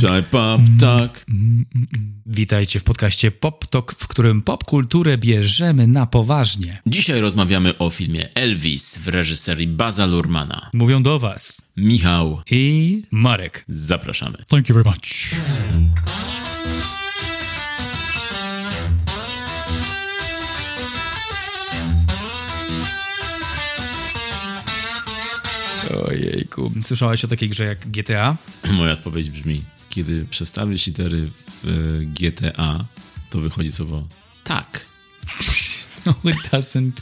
Chai Pop Tak. Witajcie w podcaście Pop Talk, w którym popkulturę bierzemy na poważnie. Dzisiaj rozmawiamy o filmie Elvis w reżyserii Baza Lurmana. Mówią do was Michał, i Marek. zapraszamy. Thank you very much. Ojejku. Słyszałeś o takiej grze jak GTA? Moja odpowiedź brzmi, kiedy przestawisz litery w e, GTA, to wychodzi słowo tak. No, it doesn't.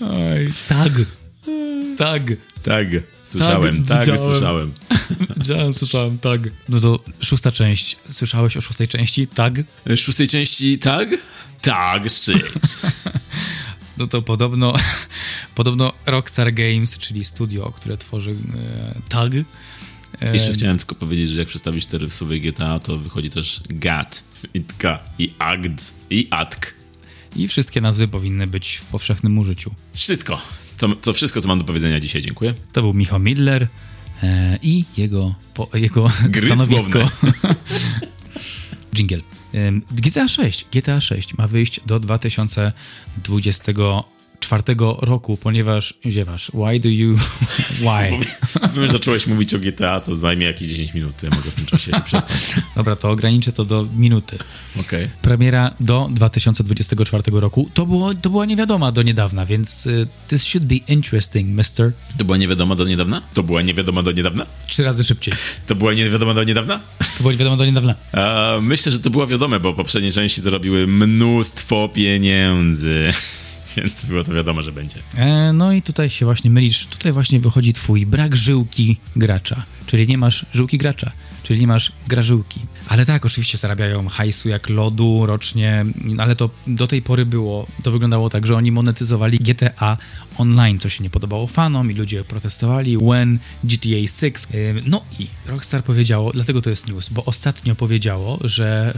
Oj, tag. Tag. Tak, słyszałem, tak, widziałem. słyszałem. Widziałem, słyszałem, tag. No to szósta część. Słyszałeś o szóstej części? Tag? Z szóstej części tak? Tak, six. No to podobno, podobno Rockstar Games, czyli studio, które tworzy e, tag. e, Jeszcze chciałem tylko powiedzieć, że jak przestawisz litery w słowie GTA, to wychodzi też gat, i tka, i agd, i atk. I wszystkie nazwy powinny być w powszechnym użyciu. Wszystko. To, to wszystko, co mam do powiedzenia dzisiaj. Dziękuję. To był Michał Midler e, i jego, po, jego Gry stanowisko. Jingle. GTA 6. GTA 6 ma wyjść do 2024 roku, ponieważ ziewasz. Why do you... Why? Gdybym zacząłeś mówić o GTA, to zajmie jakieś 10 minut. Ja mogę w tym czasie się przespać. Dobra, to ograniczę to do minuty. Okej. Premiera do 2024 roku. To, było, to była niewiadoma do niedawna, więc y, this should be interesting, mister. To była niewiadoma do niedawna? To była niewiadoma do niedawna? Trzy razy szybciej. To była niewiadoma do niedawna? To było niewiadoma do niedawna. Myślę, że to było wiadome, bo poprzednie części zarobiły mnóstwo pieniędzy. Więc było to wiadomo, że będzie. E, no i tutaj się właśnie mylisz. Tutaj właśnie wychodzi twój brak żyłki gracza. Czyli nie masz żyłki gracza, czyli nie masz grażyłki. Ale tak, oczywiście zarabiają hajsu jak lodu rocznie, ale to do tej pory było, to wyglądało tak, że oni monetyzowali GTA Online, co się nie podobało fanom i ludzie protestowali. When GTA 6. E, no i Rockstar powiedziało, dlatego to jest news, bo ostatnio powiedziało, że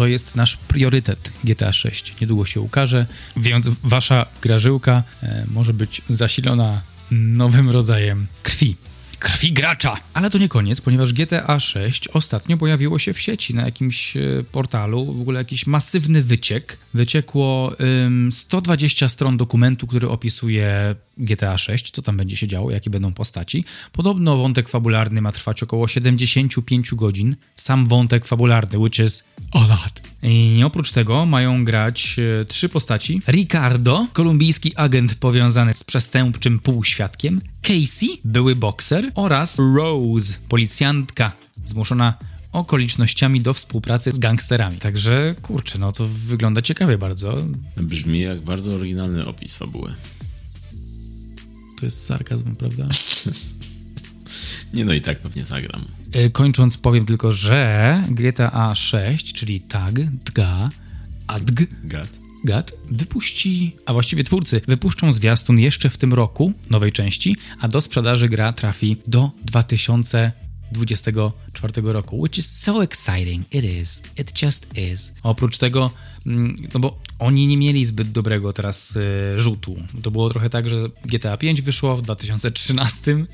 to jest nasz priorytet GTA 6. Niedługo się ukaże, więc wasza grażyłka e, może być zasilona nowym rodzajem krwi. Krwi gracza! Ale to nie koniec, ponieważ GTA 6 ostatnio pojawiło się w sieci na jakimś e, portalu, w ogóle jakiś masywny wyciek. Wyciekło ym, 120 stron dokumentu, który opisuje GTA 6, co tam będzie się działo, jakie będą postaci. Podobno wątek fabularny ma trwać około 75 godzin. Sam wątek fabularny, which is a lot. I oprócz tego mają grać e, trzy postaci. Ricardo, kolumbijski agent powiązany z przestępczym półświadkiem. Casey, były bokser. Oraz Rose, policjantka zmuszona okolicznościami do współpracy z gangsterami. Także, kurczę, no to wygląda ciekawie bardzo. Brzmi jak bardzo oryginalny opis fabuły. To jest sarkazm, prawda? Nie no i tak pewnie zagram. E, Kończąc powiem tylko, że GTA 6, czyli TAG, TGA, ADG, Gad. GAT wypuści, a właściwie twórcy wypuszczą zwiastun jeszcze w tym roku nowej części, a do sprzedaży gra trafi do 2024 roku, which is so exciting. It is. It just is. Oprócz tego, mm, no bo oni nie mieli zbyt dobrego teraz e, rzutu. To było trochę tak, że GTA 5 wyszło w 2013.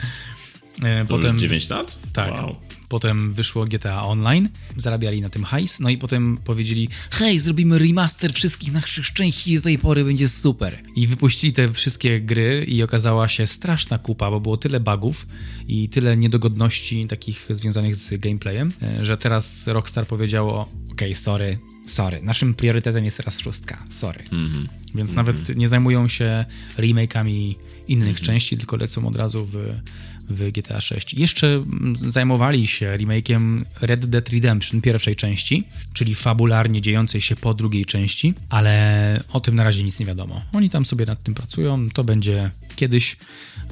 E, To potem już 9 lat? tak. Wow. Potem wyszło GTA Online, zarabiali na tym hajs, no i potem powiedzieli: Hej, zrobimy remaster wszystkich naszych części do tej pory będzie super. I wypuścili te wszystkie gry i okazała się straszna kupa, bo było tyle bugów i tyle niedogodności takich związanych z gameplayem, e, że teraz Rockstar powiedziało: Okej, sorry, sorry, naszym priorytetem jest teraz szóstka, sorry. Mhm. Więc nawet nie zajmują się remake'ami innych części, tylko lecą od razu w, w GTA 6. Jeszcze mm, zajmowali się remake'iem Red Dead Redemption pierwszej części, czyli fabularnie dziejącej się po drugiej części, ale o tym na razie nic nie wiadomo. Oni tam sobie nad tym pracują, to będzie kiedyś,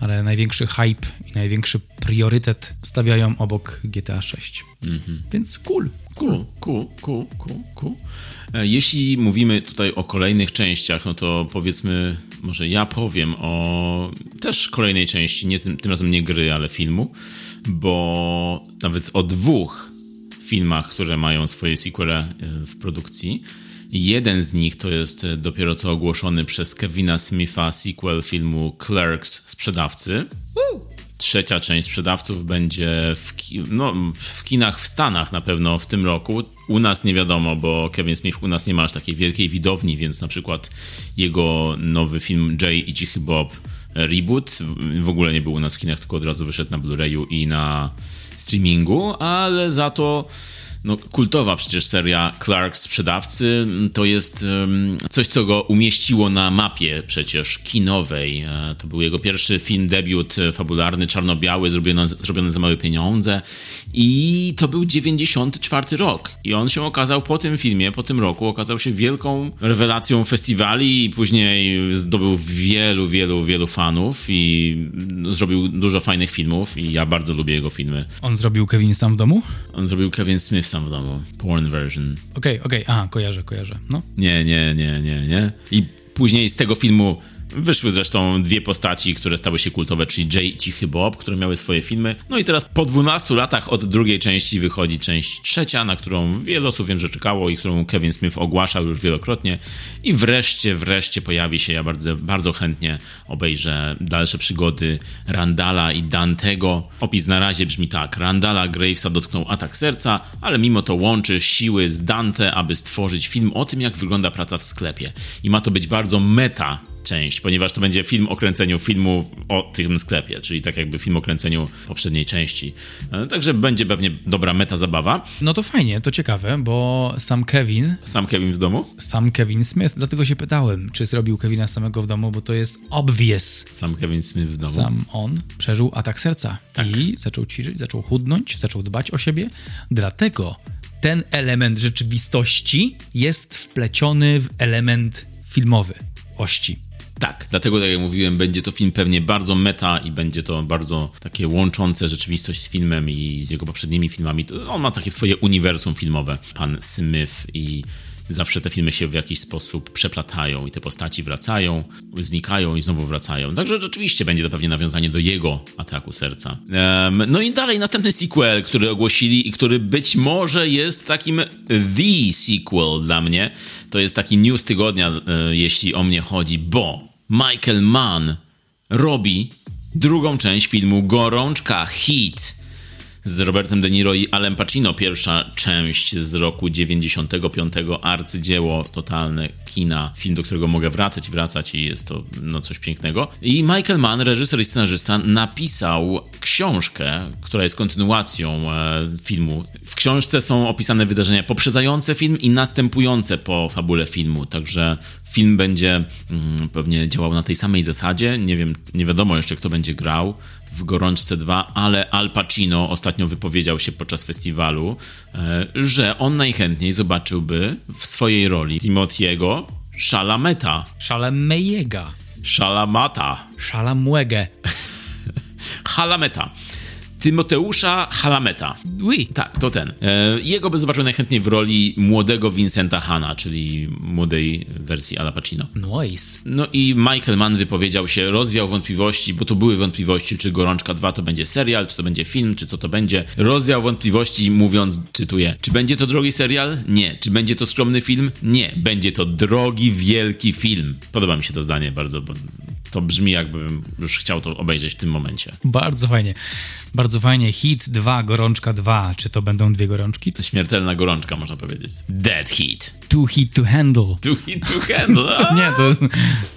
ale największy hype i największy priorytet stawiają obok GTA 6. Więc cool, cool. Cool, cool, cool, cool, Jeśli mówimy tutaj o kolejnych częściach, no to powiedzmy, może ja powiem o też kolejnej części, nie tym, tym razem nie gry, ale filmu, bo nawet o dwóch filmach, które mają swoje sequele e, w produkcji. Jeden z nich to jest e, dopiero co ogłoszony przez Kevina Smitha sequel filmu Clerks Sprzedawcy. Trzecia część sprzedawców będzie w, ki no, w kinach w Stanach na pewno w tym roku. U nas nie wiadomo, bo Kevin Smith u nas nie ma aż takiej wielkiej widowni, więc na przykład jego nowy film Jay i Cichy Bob Reboot w ogóle nie był u nas w kinach, tylko od razu wyszedł na Blu-rayu i na streamingu, ale za to no, kultowa przecież seria Clark Sprzedawcy to jest coś, co go umieściło na mapie przecież kinowej. E, to był jego pierwszy film, debiut fabularny, czarno-biały, zrobiony, zrobiony za małe pieniądze i to był 94 rok. I on się okazał po tym filmie, po tym roku, okazał się wielką rewelacją festiwali i później zdobył wielu, wielu, wielu fanów i zrobił dużo fajnych filmów i ja bardzo lubię jego filmy. On zrobił Kevin sam w domu? On zrobił Kevin Smith sam w domu. Porn version. Okej, okay, okej, okay. aha, kojarzę, kojarzę. No. Nie, nie, nie, nie, nie. I później z tego filmu Wyszły zresztą dwie postaci, które stały się kultowe, czyli Jay i Cichy Bob, które miały swoje filmy. No i teraz po 12 latach od drugiej części wychodzi część trzecia, na którą wiele osób wiem, że czekało i którą Kevin Smith ogłaszał już wielokrotnie. I wreszcie, wreszcie pojawi się, ja bardzo, bardzo chętnie obejrzę dalsze przygody Randala i Dantego. Opis na razie brzmi tak. Randala Gravesa dotknął atak serca, ale mimo to łączy siły z Dante, aby stworzyć film o tym, jak wygląda praca w sklepie. I ma to być bardzo meta część, ponieważ to będzie film o kręceniu filmu o tym sklepie, czyli tak jakby film o kręceniu poprzedniej części. E, także będzie pewnie dobra meta zabawa. No to fajnie, to ciekawe, bo sam Kevin... Sam Kevin w domu? Sam Kevin Smith, dlatego się pytałem, czy zrobił Kevina samego w domu, bo to jest obvious. Sam Kevin Smith w domu? Sam on przeżył atak serca tak. i zaczął ćwiczyć, zaczął chudnąć, zaczął dbać o siebie, dlatego ten element rzeczywistości jest wpleciony w element filmowy ości. Tak, dlatego tak jak mówiłem, będzie to film pewnie bardzo meta i będzie to bardzo takie łączące rzeczywistość z filmem i z jego poprzednimi filmami. On ma takie swoje uniwersum filmowe, pan Smith i zawsze te filmy się w jakiś sposób przeplatają i te postaci wracają, znikają i znowu wracają. Także rzeczywiście będzie to pewnie nawiązanie do jego ataku serca. Um, no i dalej następny sequel, który ogłosili i który być może jest takim the sequel dla mnie. To jest taki news tygodnia, e, jeśli o mnie chodzi, bo Michael Mann robi drugą część filmu Gorączka Hit z Robertem De Niro i Alem Pacino. Pierwsza część z roku 95, arcydzieło totalne kina, film, do którego mogę wracać i wracać i jest to no, coś pięknego. I Michael Mann, reżyser i scenarzysta, napisał książkę, która jest kontynuacją e, filmu. W książce są opisane wydarzenia poprzedzające film i następujące po fabule filmu, także film będzie mm, pewnie działał na tej samej zasadzie. Nie wiem, nie wiadomo jeszcze, kto będzie grał w Gorączce 2, ale Al Pacino ostatnio wypowiedział się podczas festiwalu, e, że on najchętniej zobaczyłby w swojej roli Timothy'ego Szalameta. Szalamejega. Szalamata. Szalamłegę. Halameta. Tymoteusza Halameta. Oui. Tak, to ten. E, jego by zobaczył najchętniej w roli młodego Vincenta Hanna, czyli młodej wersji Ala Pacino. Nice. No i Michael Mann wypowiedział się, rozwiał wątpliwości, bo to były wątpliwości, czy Gorączka 2 to będzie serial, czy to będzie film, czy co to będzie. Rozwiał wątpliwości mówiąc, cytuję, czy będzie to drogi serial? Nie. Czy będzie to skromny film? Nie. Będzie to drogi, wielki film. Podoba mi się to zdanie bardzo, bo to brzmi jakbym już chciał to obejrzeć w tym momencie. Bardzo fajnie. Bardzo fajnie. Hit 2, gorączka 2. Czy to będą dwie gorączki? Śmiertelna gorączka, można powiedzieć. Dead Heat. Too Heat to Handle. Too Heat to Handle. nie, to jest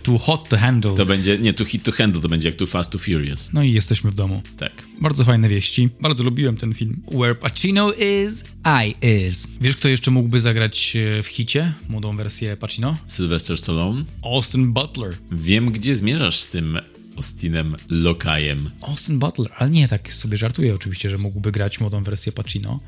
Too Hot to Handle. To będzie, nie, Too Heat to Handle, to będzie jak Too Fast to Furious. No i jesteśmy w domu. Tak. Bardzo fajne wieści. Bardzo lubiłem ten film. Where Pacino is, I is. Wiesz, kto jeszcze mógłby zagrać e, w hicie? Młodą wersję Pacino? Sylvester Stallone. Austin Butler. Wiem, gdzie zmierzasz z tym Austinem Lokajem. Austin Butler, ale nie, tak sobie żartuję oczywiście, że mógłby grać młodą wersję Pacino,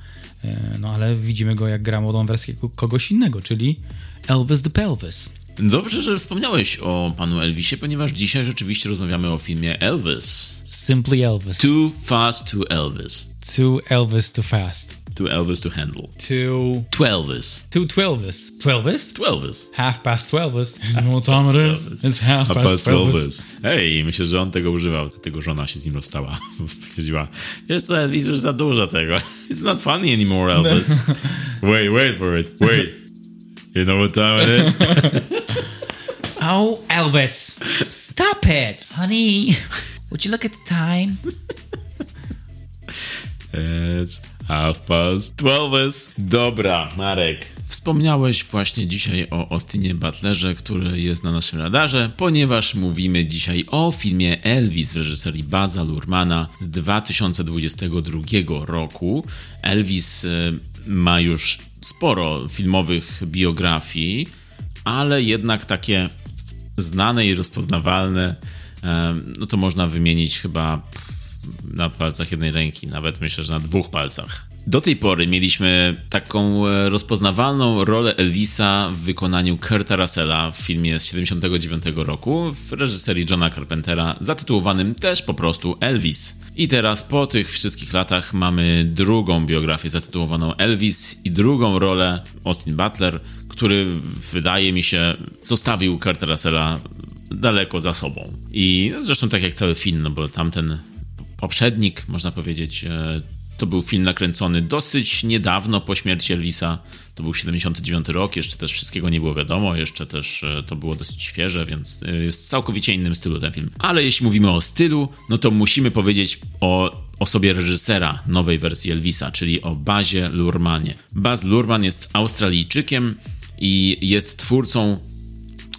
e, no ale widzimy go jak gra młodą wersję kogoś innego, czyli Elvis the Pelvis. Dobrze, że wspomniałeś o panu Elvisie, ponieważ dzisiaj rzeczywiście rozmawiamy o filmie Elvis. Simply Elvis. Too fast to Elvis. Too Elvis too fast. To Elvis to handle. To... Twelvis. To Twelvis. Twelvis? Twelvis. Half past Twelvis. You know what time it is? It's half, half past Twelvis. Hej, myślę, że on tego używał, dlatego żona się z nim rozstała. Stwierdziła, wiesz co, Elvis, już za dużo tego. It's not funny anymore, Elvis. wait, wait for it. Wait. You know what time it is? oh, Elvis. Stop it, honey. Would you look at the time? It's half past twelve. Dobra, Marek. Wspomniałeś właśnie dzisiaj o Austinie Butlerze, który jest na naszym radarze, ponieważ mówimy dzisiaj o filmie Elvis w reżyserii Baza Lurmana z 2022 roku. Elvis e, ma już sporo filmowych biografii, ale jednak takie znane i rozpoznawalne, e, no to można wymienić chyba na palcach jednej ręki, nawet myślę, że na dwóch palcach. Do tej pory mieliśmy taką e, rozpoznawalną rolę Elvisa w wykonaniu Kurta Russella w filmie z 79 roku w reżyserii Johna Carpentera zatytułowanym też po prostu Elvis. I teraz po tych wszystkich latach mamy drugą biografię zatytułowaną Elvis i drugą rolę Austin Butler, który wydaje mi się zostawił Kurta Russella daleko za sobą. I zresztą tak jak cały film, no bo tamten poprzednik, można powiedzieć, e, to był film nakręcony dosyć niedawno po śmierci Elvisa. To był 79 rok, jeszcze też wszystkiego nie było wiadomo, jeszcze też e, to było dosyć świeże, więc e, jest całkowicie innym stylu ten film. Ale jeśli mówimy o stylu, no to musimy powiedzieć o osobie reżysera nowej wersji Elvisa, czyli o Bazie Lurmanie. Baz Lurman jest Australijczykiem i jest twórcą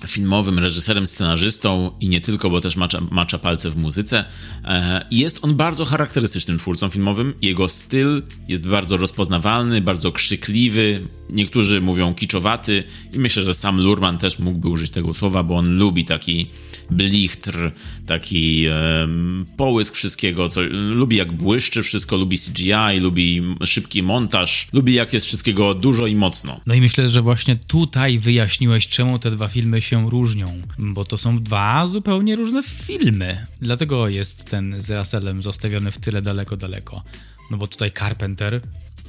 filmowym reżyserem, scenarzystą i nie tylko, bo też macza, macza palce w muzyce. E, jest on bardzo charakterystycznym twórcą filmowym. Jego styl jest bardzo rozpoznawalny, bardzo krzykliwy. Niektórzy mówią kiczowaty i myślę, że sam Lurman też mógłby użyć tego słowa, bo on lubi taki blichtr, taki połysk wszystkiego, co, lubi jak błyszczy wszystko, lubi CGI, lubi szybki montaż, lubi jak jest wszystkiego dużo i mocno. No i myślę, że właśnie tutaj wyjaśniłeś, czemu te dwa filmy się różnią, bo to są dwa zupełnie różne filmy. Dlatego jest ten z Russellem zostawiony w tyle daleko, daleko. No bo tutaj Carpenter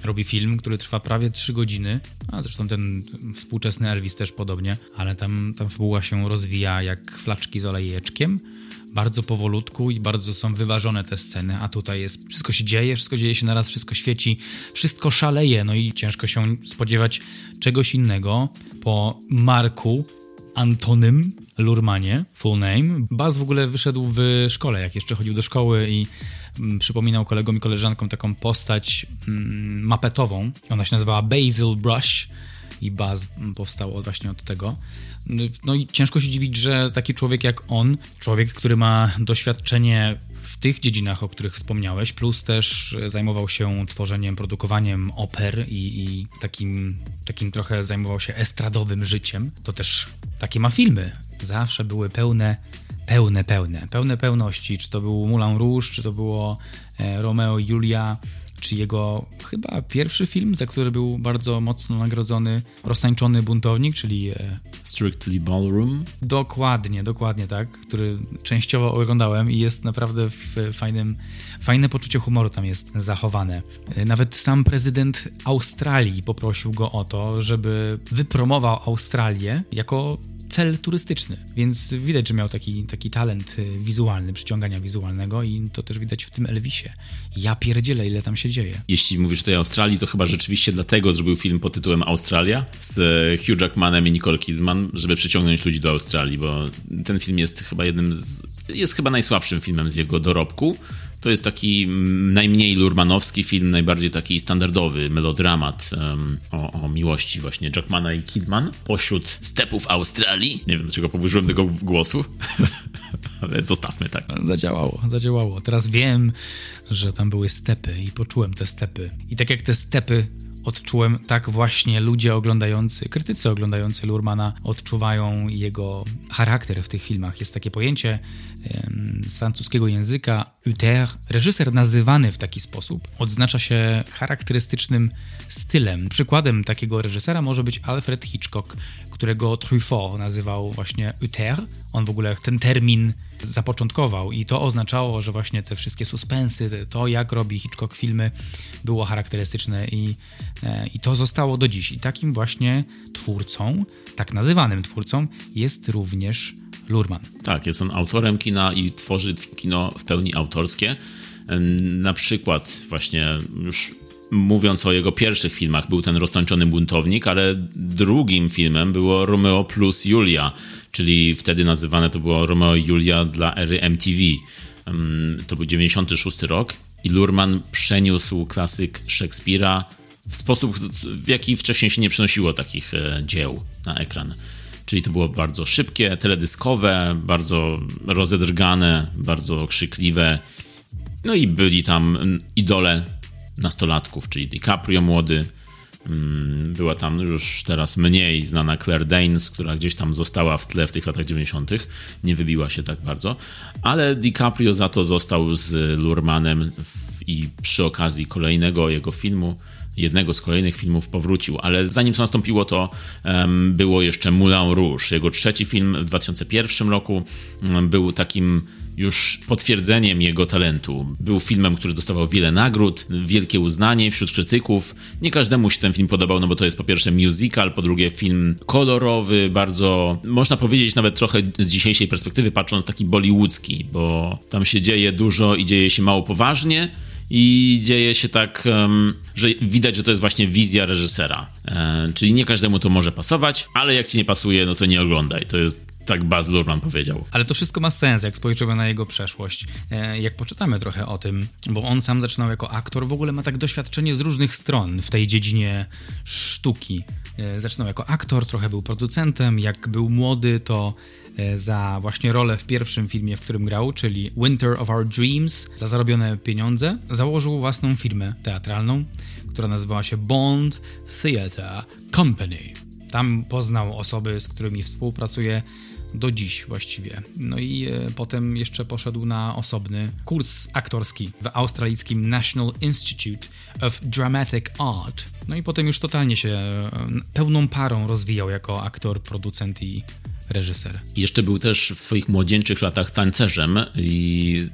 robi film, który trwa prawie 3 godziny, a zresztą ten współczesny Elvis też podobnie, ale tam, tam fabuła się rozwija jak flaczki z olejeczkiem, bardzo powolutku i bardzo są wyważone te sceny, a tutaj jest, wszystko się dzieje, wszystko dzieje się naraz, wszystko świeci, wszystko szaleje, no i ciężko się spodziewać czegoś innego po Marku Antonym Lurmanie, full name. Baz w ogóle wyszedł w szkole, jak jeszcze chodził do szkoły i mm, przypominał kolegom i koleżankom taką postać mm, mapetową. Ona się nazywała Basil Brush i Baz powstał właśnie od tego. No i ciężko się dziwić, że taki człowiek jak on, człowiek, który ma doświadczenie w tych dziedzinach, o których wspomniałeś, plus też zajmował się tworzeniem, produkowaniem oper i, i takim, takim trochę zajmował się estradowym życiem, to też takie ma filmy. Zawsze były pełne pełne, pełne, pełne pełności. Czy to był Moulin Rouge, czy to było e, Romeo i Julia, czy jego chyba pierwszy film, za który był bardzo mocno nagrodzony Roztańczony Buntownik, czyli... E, Strictly Ballroom? Dokładnie, dokładnie tak, który częściowo oglądałem i jest naprawdę w fajnym, fajne poczucie humoru tam jest zachowane. E, nawet sam prezydent Australii poprosił go o to, żeby wypromował Australię jako cel turystyczny, więc widać, że miał taki, taki talent y, wizualny, przyciągania wizualnego i to też widać w tym Elvisie. Ja pierdzielę, ile tam się dzieje. Jeśli mówisz tutaj o Australii, to chyba rzeczywiście dlatego zrobił film pod tytułem Australia z Hugh Jackmanem i Nicole Kidman, żeby przyciągnąć ludzi do Australii, bo ten film jest chyba jednym z, jest chyba najsłabszym filmem z jego dorobku, to jest taki najmniej lurmanowski film, najbardziej taki standardowy melodramat um, o, o, miłości właśnie Jackmana i Kidman pośród stepów Australii. Nie wiem, dlaczego powyżyłem tego głosu, ale zostawmy tak. Zadziałało, zadziałało. Teraz wiem, że tam były stepy i poczułem te stepy. I tak jak te stepy odczułem, tak właśnie ludzie oglądający, krytycy oglądający Lurmana odczuwają jego charakter w tych filmach. Jest takie pojęcie z francuskiego języka Uther. Reżyser nazywany w taki sposób odznacza się charakterystycznym stylem. Przykładem takiego reżysera może być Alfred Hitchcock, którego Truffaut nazywał właśnie Uther. On w ogóle ten termin zapoczątkował i to oznaczało, że właśnie te wszystkie suspensy, to jak robi Hitchcock filmy, było charakterystyczne i, e, i to zostało do dziś. I takim właśnie twórcą, tak nazywanym twórcą, jest również Lurman. Tak, jest on autorem kina i tworzy kino w pełni autorskie. Na przykład właśnie już mówiąc o jego pierwszych filmach, był ten roztańczony buntownik, ale drugim filmem było Romeo plus Julia, czyli wtedy nazywane to było Romeo i Julia dla ery MTV. To był 96 rok i Lurman przeniósł klasyk Szekspira w sposób, w jaki wcześniej się nie przenosiło takich e, dzieł na ekran. Czyli to było bardzo szybkie, teledyskowe, bardzo rozedrgane, bardzo krzykliwe. No i byli tam idole nastolatków, czyli DiCaprio młody, mm, była tam już teraz mniej znana Claire Danes, która gdzieś tam została w tle w tych latach 90., nie wybiła się tak bardzo, ale DiCaprio za to został z Lurmanem i przy okazji kolejnego jego filmu jednego z kolejnych filmów powrócił, ale zanim to nastąpiło, to um, było jeszcze Moulin Rouge. Jego trzeci film w 2001 roku um, był takim już potwierdzeniem jego talentu. Był filmem, który dostawał wiele nagród, wielkie uznanie wśród krytyków. Nie każdemu się ten film podobał, no bo to jest po pierwsze musical, po drugie film kolorowy, bardzo, można powiedzieć nawet trochę z dzisiejszej perspektywy patrząc, taki bollywoodzki, bo tam się dzieje dużo i dzieje się mało poważnie i dzieje się tak, że widać, że to jest właśnie wizja reżysera. E, czyli nie każdemu to może pasować, ale jak ci nie pasuje, no to nie oglądaj. To jest tak Baz Luhrmann powiedział. Ale to wszystko ma sens, jak spojrzymy na jego przeszłość. E, jak poczytamy trochę o tym, bo on sam zaczynał jako aktor, w ogóle ma tak doświadczenie z różnych stron w tej dziedzinie sztuki. E, zaczynał jako aktor, trochę był producentem. Jak był młody, to za właśnie rolę w pierwszym filmie, w którym grał, czyli Winter of Our Dreams, za zarobione pieniądze, założył własną firmę teatralną, która nazywała się Bond Theatre Company. Tam poznał osoby, z którymi współpracuje do dziś właściwie. No i e, potem jeszcze poszedł na osobny kurs aktorski w australijskim National Institute of Dramatic Art. No i potem już totalnie się e, pełną parą rozwijał jako aktor, producent i reżyser. Jeszcze był też w swoich młodzieńczych latach tancerzem i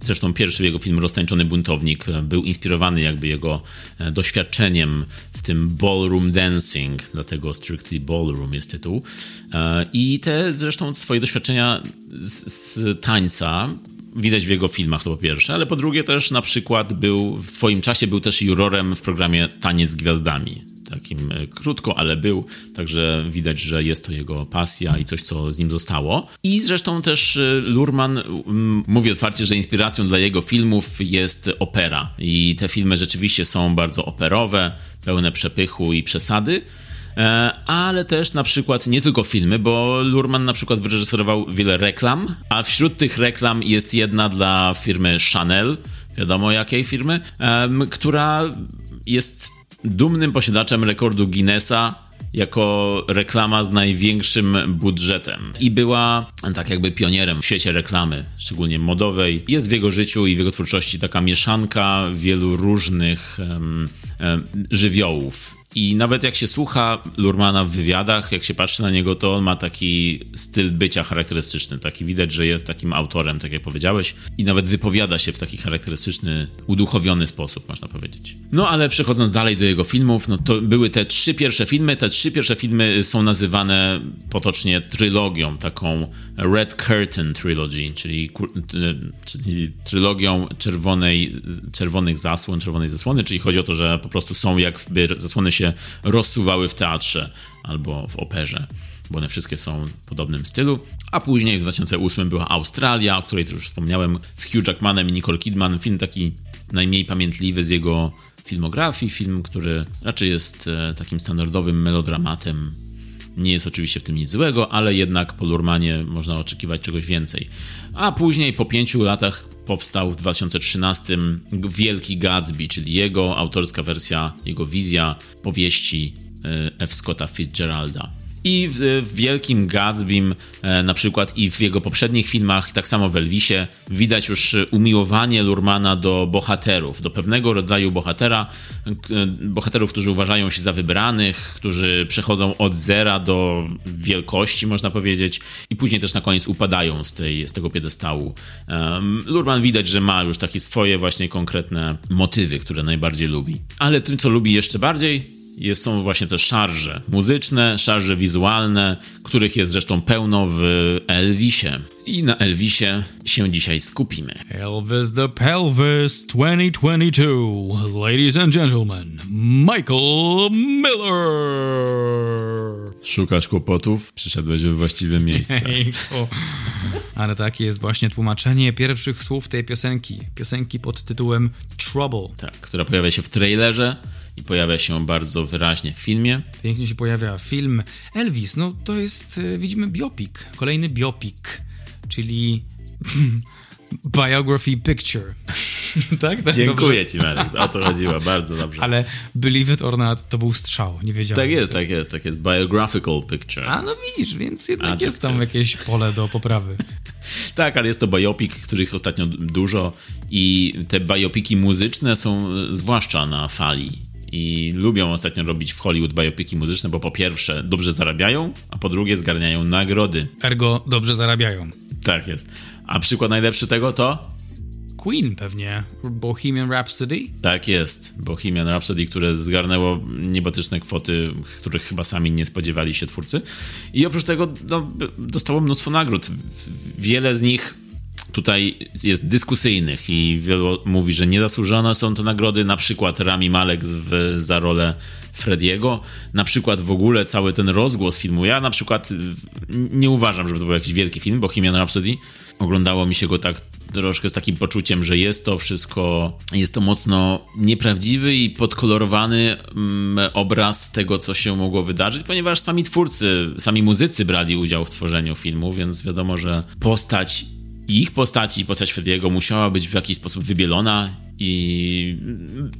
zresztą pierwszy jego film Roztańczony buntownik był inspirowany jakby jego e, doświadczeniem w tym ballroom dancing, dlatego Strictly Ballroom jest tytuł. E, I te zresztą swoje doświadczenia z, z tańca widać w jego filmach, to po pierwsze, ale po drugie też na przykład był, w swoim czasie był też jurorem w programie Taniec z Gwiazdami takim e, krótko, ale był, także widać, że jest to jego pasja i coś, co z nim zostało. I zresztą też e, Lurman mówi otwarcie, że inspiracją dla jego filmów jest opera. I te filmy rzeczywiście są bardzo operowe, pełne przepychu i przesady ale też na przykład nie tylko filmy, bo Lurman na przykład wyreżyserował wiele reklam, a wśród tych reklam jest jedna dla firmy Chanel, wiadomo jakiej firmy, która jest dumnym posiadaczem rekordu Guinnessa jako reklama z największym budżetem i była tak jakby pionierem w świecie reklamy, szczególnie modowej. Jest w jego życiu i w jego twórczości taka mieszanka wielu różnych um, um, żywiołów i nawet jak się słucha Lurmana w wywiadach, jak się patrzy na niego, to on ma taki styl bycia charakterystyczny. Taki widać, że jest takim autorem, tak jak powiedziałeś, i nawet wypowiada się w taki charakterystyczny, uduchowiony sposób, można powiedzieć. No ale przechodząc dalej do jego filmów, no to były te trzy pierwsze filmy. Te trzy pierwsze filmy są nazywane potocznie trylogią, taką Red Curtain Trilogy, czyli, czyli trylogią czerwonej, czerwonych zasłon, czerwonej zasłony, czyli chodzi o to, że po prostu są jakby zasłony się się rozsuwały w teatrze albo w operze, bo one wszystkie są w podobnym stylu. A później w 2008 była Australia, o której już wspomniałem, z Hugh Jackmanem i Nicole Kidman. Film taki najmniej pamiętliwy z jego filmografii, film, który raczej jest e, takim standardowym melodramatem. Nie jest oczywiście w tym nic złego, ale jednak po Lurmanie można oczekiwać czegoś więcej. A później, po pięciu latach, powstał w 2013 Wielki Gatsby, czyli jego autorska wersja, jego wizja powieści e, F. Scotta Fitzgeralda. I w, w Wielkim Gatsbym, e, na przykład i w jego poprzednich filmach, tak samo w Elvisie, widać już umiłowanie Lurmana do bohaterów, do pewnego rodzaju bohatera, e, bohaterów, którzy uważają się za wybranych, którzy przechodzą od zera do wielkości, można powiedzieć, i później też na koniec upadają z, tej, z tego piedestału. Lurman widać, że ma już takie swoje właśnie konkretne motywy, które najbardziej lubi. Ale tym, co lubi jeszcze bardziej, jest, są właśnie te szarże muzyczne, szarże wizualne, których jest zresztą pełno w Elvisie. I na Elvisie się dzisiaj skupimy. Elvis the Pelvis 2022. Ladies and gentlemen, Michael Miller. Szukasz kłopotów? Przyszedłeś we właściwe miejsce. Ale takie jest właśnie tłumaczenie pierwszych słów tej piosenki. Piosenki pod tytułem Trouble. Tak, która pojawia się w trailerze i pojawia się bardzo wyraźnie w filmie. Pięknie się pojawia film Elvis. No to jest, e, widzimy, biopic. Kolejny biopic, czyli biography picture. tak? tak? Dziękuję Dobrze. ci, Marek. O to chodziło, bardzo dobrze. Ale Believe It or Not to był strzał, nie wiedziałem. Tak jest, tak jest, tak jest. Biographical picture. A no widzisz, więc jednak Adjektyw. jest tam jakieś pole do poprawy. Tak, ale jest to biopic, których ostatnio dużo i te biopiki muzyczne są e, zwłaszcza na fali. I lubią ostatnio robić w Hollywood biopiki muzyczne, bo po pierwsze dobrze zarabiają, a po drugie zgarniają nagrody. Ergo dobrze zarabiają. Tak jest. A przykład najlepszy tego to? Queen pewnie, Bohemian Rhapsody. Tak jest. Bohemian Rhapsody, które zgarnęło niebotyczne kwoty, których chyba sami nie spodziewali się twórcy. I oprócz tego no, dostało mnóstwo nagród. Wiele z nich tutaj jest dyskusyjnych i wielu mówi, że niezasłużone są to nagrody. Na przykład Rami Malek w, za rolę Frediego. Na przykład w ogóle cały ten rozgłos filmu. Ja na przykład nie uważam, żeby to był jakiś wielki film, Bohemian Rhapsody. Oglądało mi się go tak troszkę z takim poczuciem, że jest to wszystko, jest to mocno nieprawdziwy i podkolorowany mm, obraz tego, co się mogło wydarzyć, ponieważ sami twórcy, sami muzycy brali udział w tworzeniu filmu, więc wiadomo, że postać ich postaci i postać Frediego musiała być w jakiś sposób wybielona i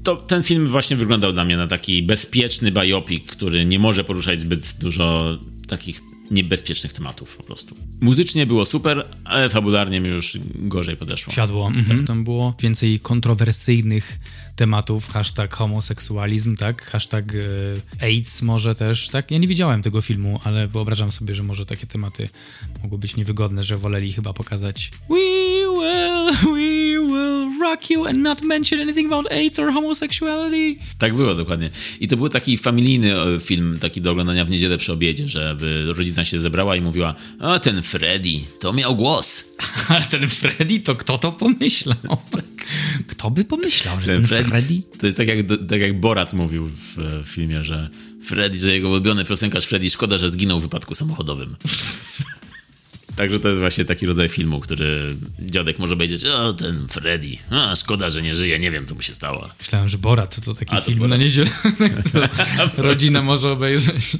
to, ten film właśnie wyglądał dla mnie na taki bezpieczny biopic, który nie może poruszać zbyt dużo takich niebezpiecznych tematów po prostu. Muzycznie było super, ale fabularnie mi już gorzej podeszło. Siadło. Mhm. Tam było więcej kontrowersyjnych tematów, hashtag homoseksualizm, tak? Hashtag e, AIDS może też, tak? Ja nie widziałem tego filmu, ale wyobrażam sobie, że może takie tematy mogły być niewygodne, że woleli chyba pokazać We will, we will rock you and not mention anything about AIDS or homosexuality. Tak było dokładnie. I to był taki familijny e, film, taki do oglądania w niedzielę przy obiedzie, żeby rodzina się zebrała i mówiła, a ten Freddy, to miał głos. Ale ten Freddy, to kto to pomyślał? Kto by pomyślał, że ten, ten Freddy... Freddy... To jest tak jak, tak jak Borat mówił w, w filmie, że Freddy, że jego ulubiony piosenkarz Freddy, szkoda, że zginął w wypadku samochodowym. Także to jest właśnie taki rodzaj filmu, który dziadek może powiedzieć, o ten Freddy, a szkoda, że nie żyje, nie wiem co mu się stało. Myślałem, że Borat to taki to film Borat. na niedzielę, rodzina może obejrzeć.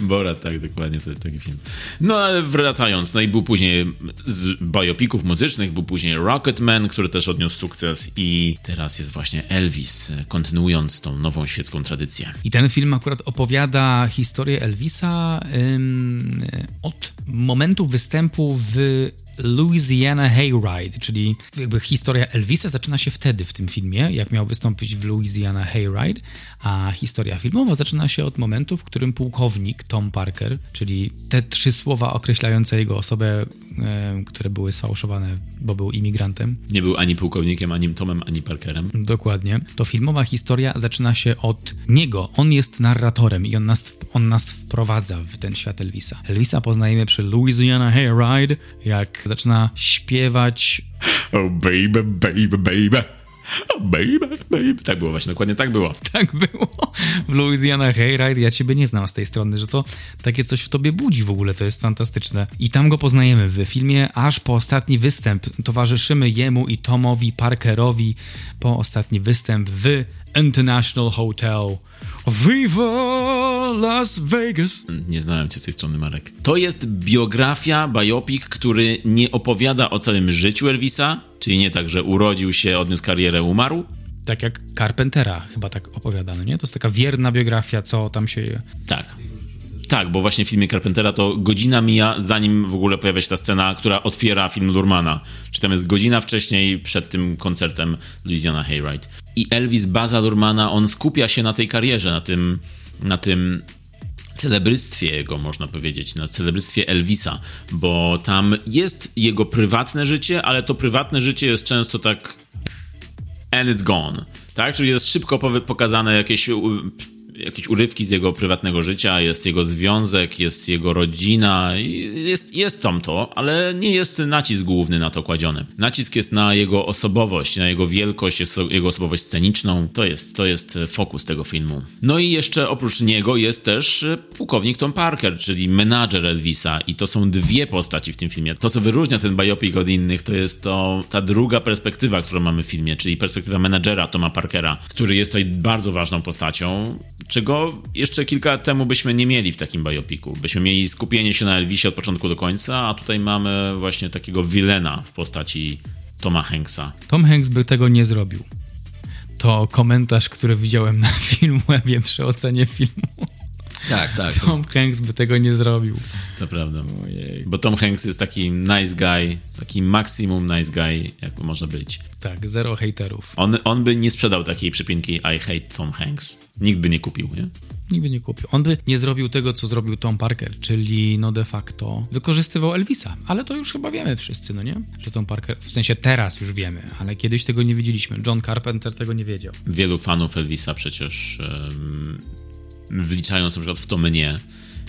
Borat, tak, dokładnie, to jest taki film. No ale wracając, no i był później z biopików muzycznych, był później Rocketman, który też odniósł sukces i teraz jest właśnie Elvis, kontynuując tą nową świecką tradycję. I ten film akurat opowiada historię Elvisa ym, od momentu występu w Louisiana Hayride, czyli jakby historia Elvisa zaczyna się wtedy w tym filmie, jak miał wystąpić w Louisiana Hayride, a historia filmowa zaczyna się od momentu, w którym pułkownik Tom Parker, czyli te trzy słowa określające jego osobę, e, które były sfałszowane, bo był imigrantem. Nie był ani pułkownikiem, ani Tomem, ani Parkerem. Dokładnie. To filmowa historia zaczyna się od niego. On jest narratorem i on nas, on nas wprowadza w ten świat Elvisa. Elvisa poznajemy przy Louisiana Hayride, jak zaczyna śpiewać Oh baby, baby, baby. Oh baby, baby. Tak było właśnie, dokładnie tak było. Tak było. W Louisiana Hayride ja ciebie nie znam z tej strony, że to takie coś w tobie budzi w ogóle, to jest fantastyczne. I tam go poznajemy w filmie, aż po ostatni występ towarzyszymy jemu i Tomowi Parkerowi po ostatni występ w International Hotel Viva Las Vegas. Nie znałem cię z tej strony, Marek. To jest biografia, biopic, który nie opowiada o całym życiu Elvisa, czyli nie tak, że urodził się, odniósł karierę, umarł. Tak jak Carpentera chyba tak opowiadano, nie? To jest taka wierna biografia, co tam się... Tak. Tak, bo właśnie w filmie Carpentera to godzina mija, zanim w ogóle pojawia się ta scena, która otwiera film Lurmana. Czy tam jest godzina wcześniej, przed tym koncertem Louisiana Hayride. I Elvis Baza Lurmana, on skupia się na tej karierze, na tym, na tym celebrystwie jego, można powiedzieć, na celebrystwie Elvisa, bo tam jest jego prywatne życie, ale to prywatne życie jest często tak and it's gone, tak? Czyli jest szybko pokazane jakieś jakieś urywki z jego prywatnego życia, jest jego związek, jest jego rodzina, jest, jest tam to, ale nie jest nacisk główny na to kładziony. Nacisk jest na jego osobowość, na jego wielkość, jego osobowość sceniczną. To jest, to jest fokus tego filmu. No i jeszcze oprócz niego jest też pułkownik Tom Parker, czyli menadżer Elvisa i to są dwie postaci w tym filmie. To, co wyróżnia ten biopic od innych, to jest to ta druga perspektywa, którą mamy w filmie, czyli perspektywa menadżera Toma Parkera, który jest tutaj bardzo ważną postacią, czego jeszcze kilka lat temu byśmy nie mieli w takim biopiku. Byśmy mieli skupienie się na Elvisie od początku do końca, a tutaj mamy właśnie takiego wilena w postaci Toma Hanksa. Tom Hanks by tego nie zrobił. To komentarz, który widziałem na filmu, wiem przy ocenie filmu. Tak, tak. Tom Hanks by tego nie zrobił. To prawda. Ojej. Bo Tom Hanks jest taki nice guy, taki maksimum nice guy, jak może być. Tak, zero haterów. On, on by nie sprzedał takiej przypinki I hate Tom Hanks. Nikt by nie kupił, nie? Nikt by nie kupił. On by nie zrobił tego, co zrobił Tom Parker, czyli no de facto wykorzystywał Elvisa. Ale to już chyba wiemy wszyscy, no nie? Że Tom Parker, w sensie teraz już wiemy, ale kiedyś tego nie wiedzieliśmy. John Carpenter tego nie wiedział. Wielu fanów Elvisa przecież um, wliczając na przykład w to mnie,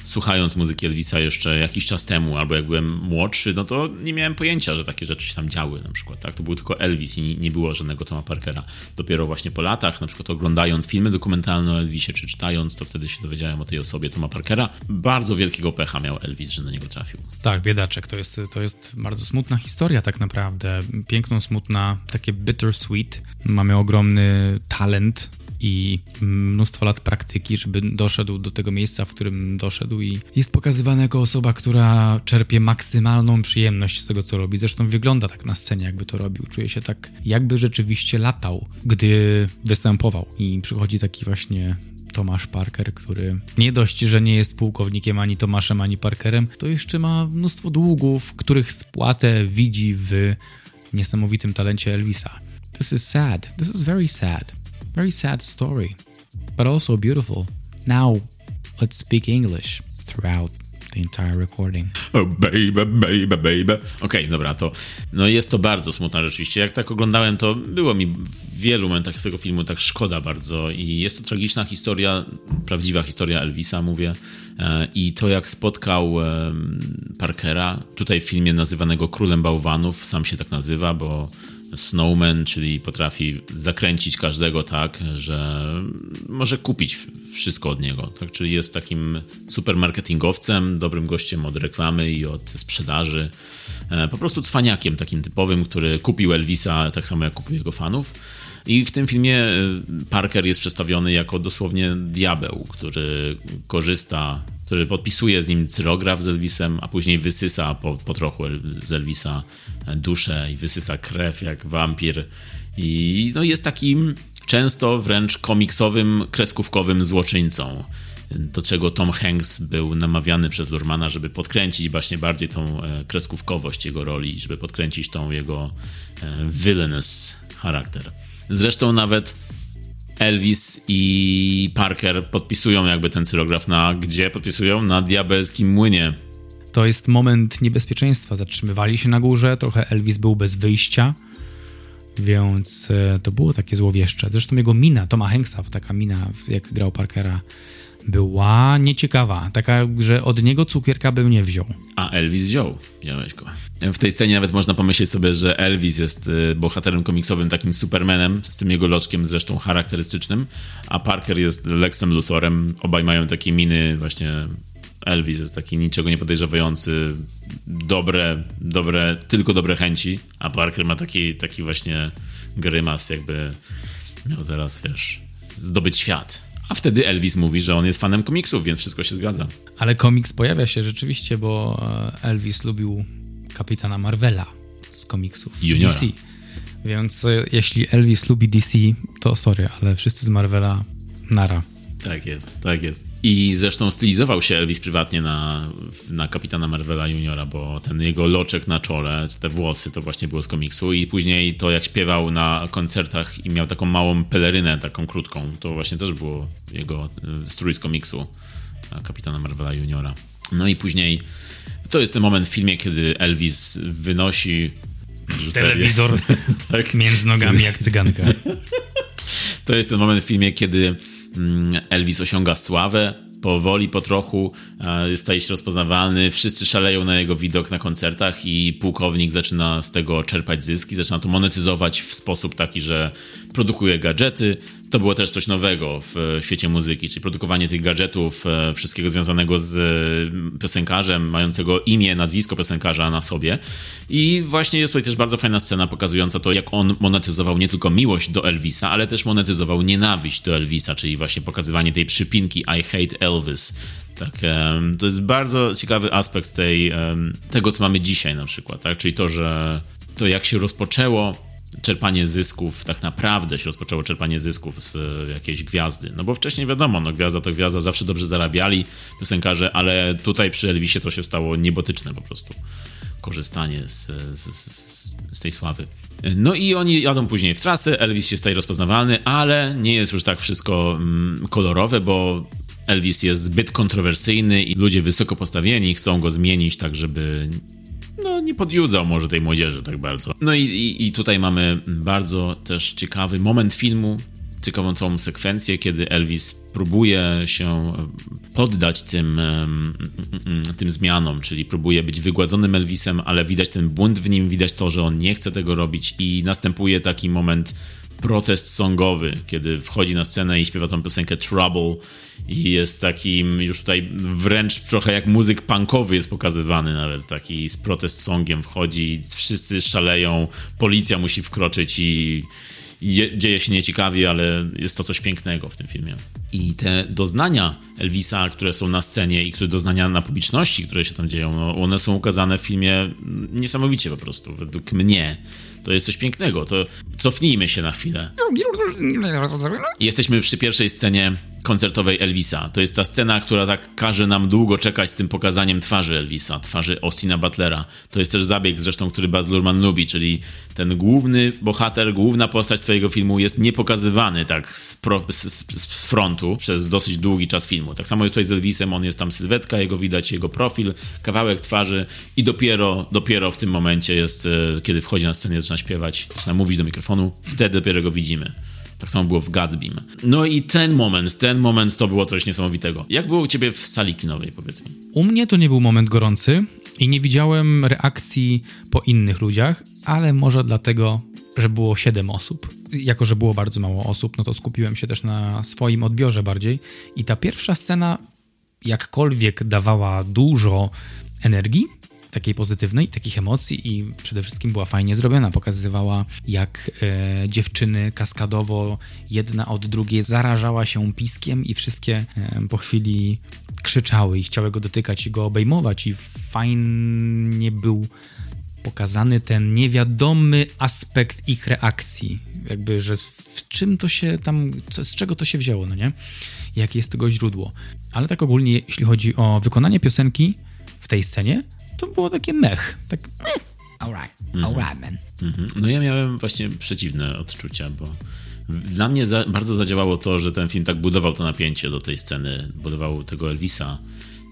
słuchając muzyki Elvisa jeszcze jakiś czas temu, albo jak byłem młodszy, no to nie miałem pojęcia, że takie rzeczy się tam działy na przykład, tak? To był tylko Elvis i nie było żadnego Toma Parkera. Dopiero właśnie po latach, na przykład oglądając filmy dokumentalne o Elvisie, czy czytając, to wtedy się dowiedziałem o tej osobie Toma Parkera. Bardzo wielkiego pecha miał Elvis, że na niego trafił. Tak, biedaczek, to jest, to jest bardzo smutna historia tak naprawdę. Piękną, smutna, takie bittersweet. Mamy ogromny talent, i mnóstwo lat praktyki, żeby doszedł do tego miejsca, w którym doszedł i jest pokazywany jako osoba, która czerpie maksymalną przyjemność z tego, co robi. Zresztą wygląda tak na scenie, jakby to robił. Czuje się tak, jakby rzeczywiście latał, gdy występował i przychodzi taki właśnie Tomasz Parker, który nie dość, że nie jest pułkownikiem ani Tomaszem, ani Parkerem, to jeszcze ma mnóstwo długów, których spłatę widzi w niesamowitym talencie Elvisa. This is sad. This is very sad. Very sad story, but also beautiful. Now, let's speak English throughout the entire recording. Oh baby, baby, baby. Okej, okay, dobra, to no jest to bardzo smutna rzeczywiście. Jak tak oglądałem, to było mi w wielu momentach z tego filmu tak szkoda bardzo i jest to tragiczna historia, prawdziwa historia Elvisa, mówię. E, I to, jak spotkał Parkera, tutaj w filmie nazywanego Królem Bałwanów, sam się tak nazywa, bo snowman, czyli potrafi zakręcić każdego tak, że może kupić wszystko od niego. Tak? Czyli jest takim supermarketingowcem, dobrym gościem od reklamy i od sprzedaży. E, po prostu cwaniakiem takim typowym, który kupił Elvisa tak samo jak kupił jego fanów. I w tym filmie e, Parker jest przedstawiony jako dosłownie diabeł, który korzysta, który podpisuje z nim cyrograf z Elvisem, a później wysysa po, po trochu z Elvisa duszę i wysysa krew jak wampir. I no, jest takim często wręcz komiksowym, kreskówkowym złoczyńcą do czego Tom Hanks był namawiany przez Lurmana, żeby podkręcić właśnie bardziej tą e, kreskówkowość jego roli, żeby podkręcić tą jego e, villainous charakter. Zresztą nawet Elvis i Parker podpisują jakby ten cyrograf na gdzie podpisują? Na diabelskim młynie. To jest moment niebezpieczeństwa. Zatrzymywali się na górze, trochę Elvis był bez wyjścia, więc e, to było takie złowieszcze. Zresztą jego mina, Toma Hanksa, taka mina, jak grał Parkera, była nieciekawa. Taka, że od niego cukierka bym nie wziął. A Elvis wziął. Wziąłeś go. W tej scenie nawet można pomyśleć sobie, że Elvis jest y, bohaterem komiksowym, takim Supermanem, z tym jego loczkiem zresztą charakterystycznym, a Parker jest Lexem Luthorem. Obaj mają takie miny właśnie Elvis jest taki niczego nie podejrzewający, dobre, dobre, tylko dobre chęci, a Parker ma taki, taki właśnie grymas, jakby miał zaraz, wiesz, zdobyć świat. A wtedy Elvis mówi, że on jest fanem komiksów, więc wszystko się zgadza. Ale komiks pojawia się rzeczywiście, bo e, Elvis lubił kapitana Marvela z komiksów Juniora. DC. Więc e, jeśli Elvis lubi DC, to sorry, ale wszyscy z Marvela nara. Tak jest, tak jest. I zresztą stylizował się Elvis prywatnie na, na kapitana Marvela Juniora, bo ten jego loczek na czole, te włosy, to właśnie było z komiksu. I później to, jak śpiewał na koncertach i miał taką małą pelerynę, taką krótką, to właśnie też było jego e, strój z komiksu kapitana Marvela Juniora. No i później to jest ten moment w filmie, kiedy Elvis wynosi telewizor tak. między nogami jak cyganka. To jest ten moment w filmie, kiedy Elvis osiąga sławę, powoli, po trochu staje się rozpoznawalny, wszyscy szaleją na jego widok na koncertach i pułkownik zaczyna z tego czerpać zyski, zaczyna to monetyzować w sposób taki, że produkuje gadżety. To było też coś nowego w świecie muzyki, czyli produkowanie tych gadżetów, e, wszystkiego związanego z e, piosenkarzem, mającego imię, nazwisko piosenkarza na sobie. I właśnie jest tutaj też bardzo fajna scena pokazująca to, jak on monetyzował nie tylko miłość do Elvisa, ale też monetyzował nienawiść do Elvisa, czyli właśnie pokazywanie tej przypinki I hate Elvis. Tak, to jest bardzo ciekawy aspekt tej, tego, co mamy dzisiaj na przykład, tak? czyli to, że to jak się rozpoczęło czerpanie zysków, tak naprawdę się rozpoczęło czerpanie zysków z jakiejś gwiazdy. No bo wcześniej wiadomo, no gwiazda to gwiazda, zawsze dobrze zarabiali piosenkarze, ale tutaj przy Elvisie to się stało niebotyczne po prostu korzystanie z, z, z, z, tej sławy. No i oni jadą później w trasę, Elvis się staje rozpoznawalny, ale nie jest już tak wszystko mm, kolorowe, bo Elvis jest zbyt kontrowersyjny i ludzie wysoko postawieni chcą go zmienić tak, żeby no, nie podjudzał może tej młodzieży tak bardzo. No i, i, i tutaj mamy bardzo też ciekawy moment filmu, ciekawą całą sekwencję, kiedy Elvis próbuje się poddać tym, tym zmianom, czyli próbuje być wygładzonym Elvisem, ale widać ten błąd w nim, widać to, że on nie chce tego robić i następuje taki moment protest songowy, kiedy wchodzi na scenę i śpiewa tą piosenkę Trouble i jest takim już tutaj wręcz trochę jak muzyk punkowy jest pokazywany nawet, taki z protest songiem wchodzi, wszyscy szaleją, policja musi wkroczyć i dzieje się nieciekawie, ale jest to coś pięknego w tym filmie. I te doznania Elvisa, które są na scenie i które doznania na publiczności, które się tam dzieją, no, one są ukazane w filmie niesamowicie po prostu, według mnie. To jest coś pięknego. To cofnijmy się na chwilę. Jesteśmy przy pierwszej scenie koncertowej Elvisa. To jest ta scena, która tak każe nam długo czekać z tym pokazaniem twarzy Elvisa, twarzy Austina Butlera. To jest też zabieg zresztą, który Baz Luhrmann lubi, czyli ten główny bohater, główna postać swojego filmu jest niepokazywany tak z, pro, z, z, frontu przez dosyć długi czas filmu. Tak samo jest tutaj z Elvisem, on jest tam sylwetka, jego widać, jego profil, kawałek twarzy i dopiero, dopiero w tym momencie jest, e, kiedy wchodzi na scenę, zaczyna śpiewać, zaczyna mówić do mikrofonu, wtedy dopiero go widzimy. Tak samo było w Gatsbym. No i ten moment, ten moment to było coś niesamowitego. Jak było u ciebie w sali kinowej, powiedz mi? U mnie to nie był moment gorący i nie widziałem reakcji po innych ludziach, ale może dlatego, że było 7 osób. Jako, że było bardzo mało osób, no to skupiłem się też na swoim odbiorze bardziej. I ta pierwsza scena, jakkolwiek dawała dużo energii, takiej pozytywnej, takich emocji i przede wszystkim była fajnie zrobiona. Pokazywała, jak e, dziewczyny kaskadowo jedna od drugiej zarażała się piskiem i wszystkie e, po chwili krzyczały i chciały go dotykać i go obejmować i fajnie był pokazany ten niewiadomy aspekt ich reakcji. Jakby, że w czym to się tam, co, z czego to się wzięło, no nie? Jakie jest tego źródło. Ale tak ogólnie, jeśli chodzi o wykonanie piosenki w tej scenie, to było takie mech. Tak, eh, alright, mhm. alright, man. Mhm. No ja miałem właśnie przeciwne odczucia, bo dla mnie za, bardzo zadziałało to, że ten film tak budował to napięcie do tej sceny, budował tego Elvisa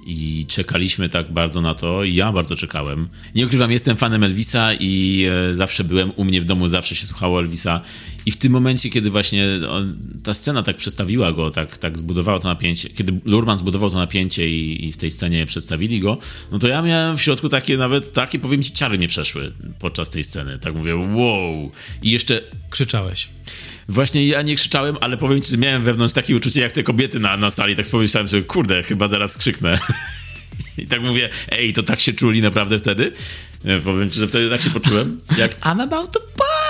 i czekaliśmy tak bardzo na to. Ja bardzo czekałem. Nie ukrywam, jestem fanem Elvisa i e, zawsze byłem u mnie w domu, zawsze się słuchało Elvisa. I w tym momencie, kiedy właśnie ta scena tak przestawiła go, tak, tak zbudowała to napięcie, kiedy Lurman zbudował to napięcie i, i, w tej scenie przedstawili go, no to ja miałem w środku takie nawet, takie powiem ci, ciary mnie przeszły podczas tej sceny. Tak mówię, wow. I jeszcze... Krzyczałeś. Właśnie ja nie krzyczałem, ale powiem ci, że miałem wewnątrz takie uczucie jak te kobiety na, na sali. Tak pomyślałem, że kurde, chyba zaraz krzyknę. I tak mówię, ej, to tak się czuli naprawdę wtedy? Powiem ci, że wtedy tak się poczułem. Jak I'm about to pop!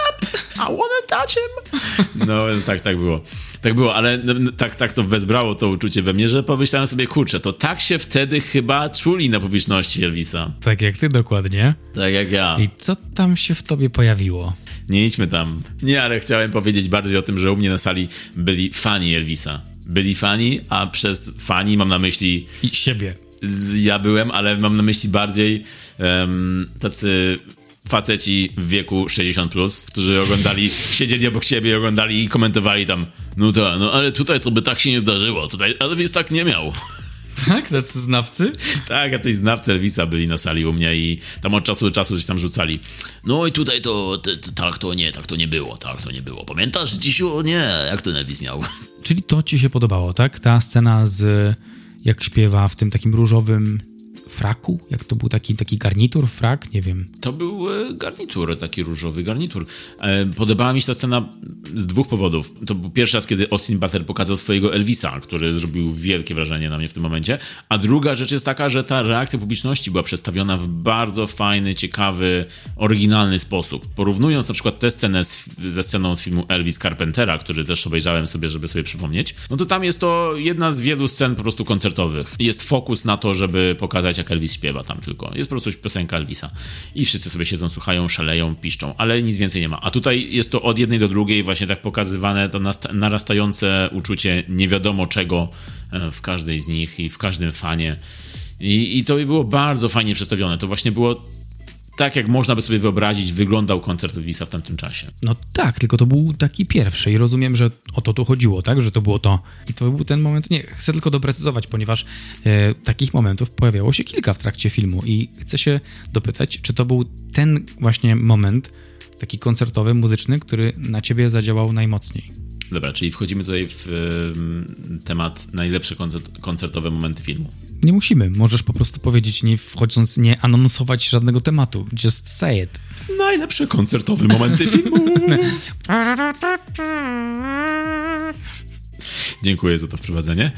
I wanna touch him! No więc tak, tak było. Tak było, ale no, no, tak, tak to wezbrało to uczucie we mnie, że pomyślałem sobie, kurczę, to tak się wtedy chyba czuli na publiczności Elvisa. Tak jak ty dokładnie. Tak jak ja. I co tam się w tobie pojawiło? Nie idźmy tam. Nie, ale chciałem powiedzieć bardziej o tym, że u mnie na sali byli fani Elvisa. Byli fani, a przez fani mam na myśli... I siebie. Ja byłem, ale mam na myśli bardziej um, tacy faceci w wieku 60, plus, którzy oglądali, siedzieli obok siebie, oglądali i komentowali tam, no to, no ale tutaj to by tak się nie zdarzyło, tutaj Elvis tak nie miał. Tak? Tacy znawcy? Tak, jacyś znawcy Elvisa byli na sali u mnie i tam od czasu do czasu coś tam rzucali. No i tutaj to, to, to tak to nie, tak to nie było, tak to nie było. Pamiętasz, dzisiu? Nie, jak to Elvis miał? Czyli to ci się podobało, tak? Ta scena z jak śpiewa w tym takim różowym fraku? Jak to był taki, taki garnitur, frak? Nie wiem. To był e, garnitur, taki różowy garnitur. E, podobała mi się ta scena z dwóch powodów. To był pierwszy raz, kiedy Austin Butler pokazał swojego Elvisa, który zrobił wielkie wrażenie na mnie w tym momencie. A druga rzecz jest taka, że ta reakcja publiczności była przedstawiona w bardzo fajny, ciekawy, oryginalny sposób. Porównując na przykład tę scenę z, ze sceną z filmu Elvis Carpentera, który też obejrzałem sobie, żeby sobie przypomnieć, no to tam jest to jedna z wielu scen po prostu koncertowych. Jest fokus na to, żeby pokazać, jak Elvis śpiewa tam tylko. Jest po prostu piosenka Elvisa. I wszyscy sobie siedzą, słuchają, szaleją, piszczą, ale nic więcej nie ma. A tutaj jest to od jednej do drugiej właśnie tak pokazywane to narastające uczucie nie wiadomo czego e, w każdej z nich i w każdym fanie. I, I to było bardzo fajnie przedstawione. To właśnie było tak jak można by sobie wyobrazić, wyglądał koncert Elvisa w tamtym czasie. No tak, tylko to był taki pierwszy i rozumiem, że o to tu chodziło, tak? Że to było to. I to był ten moment, nie, chcę tylko doprecyzować, ponieważ e, takich momentów pojawiało się kilka w trakcie filmu i chcę się dopytać, czy to był ten właśnie moment, taki koncertowy, muzyczny, który na ciebie zadziałał najmocniej. Dobra, czyli wchodzimy tutaj w y, temat najlepsze koncert, koncertowe momenty filmu. Nie musimy, możesz po prostu powiedzieć, nie wchodząc, nie anonsować żadnego tematu. Just say it. Najlepsze koncertowe momenty filmu. Dziękuję za to wprowadzenie.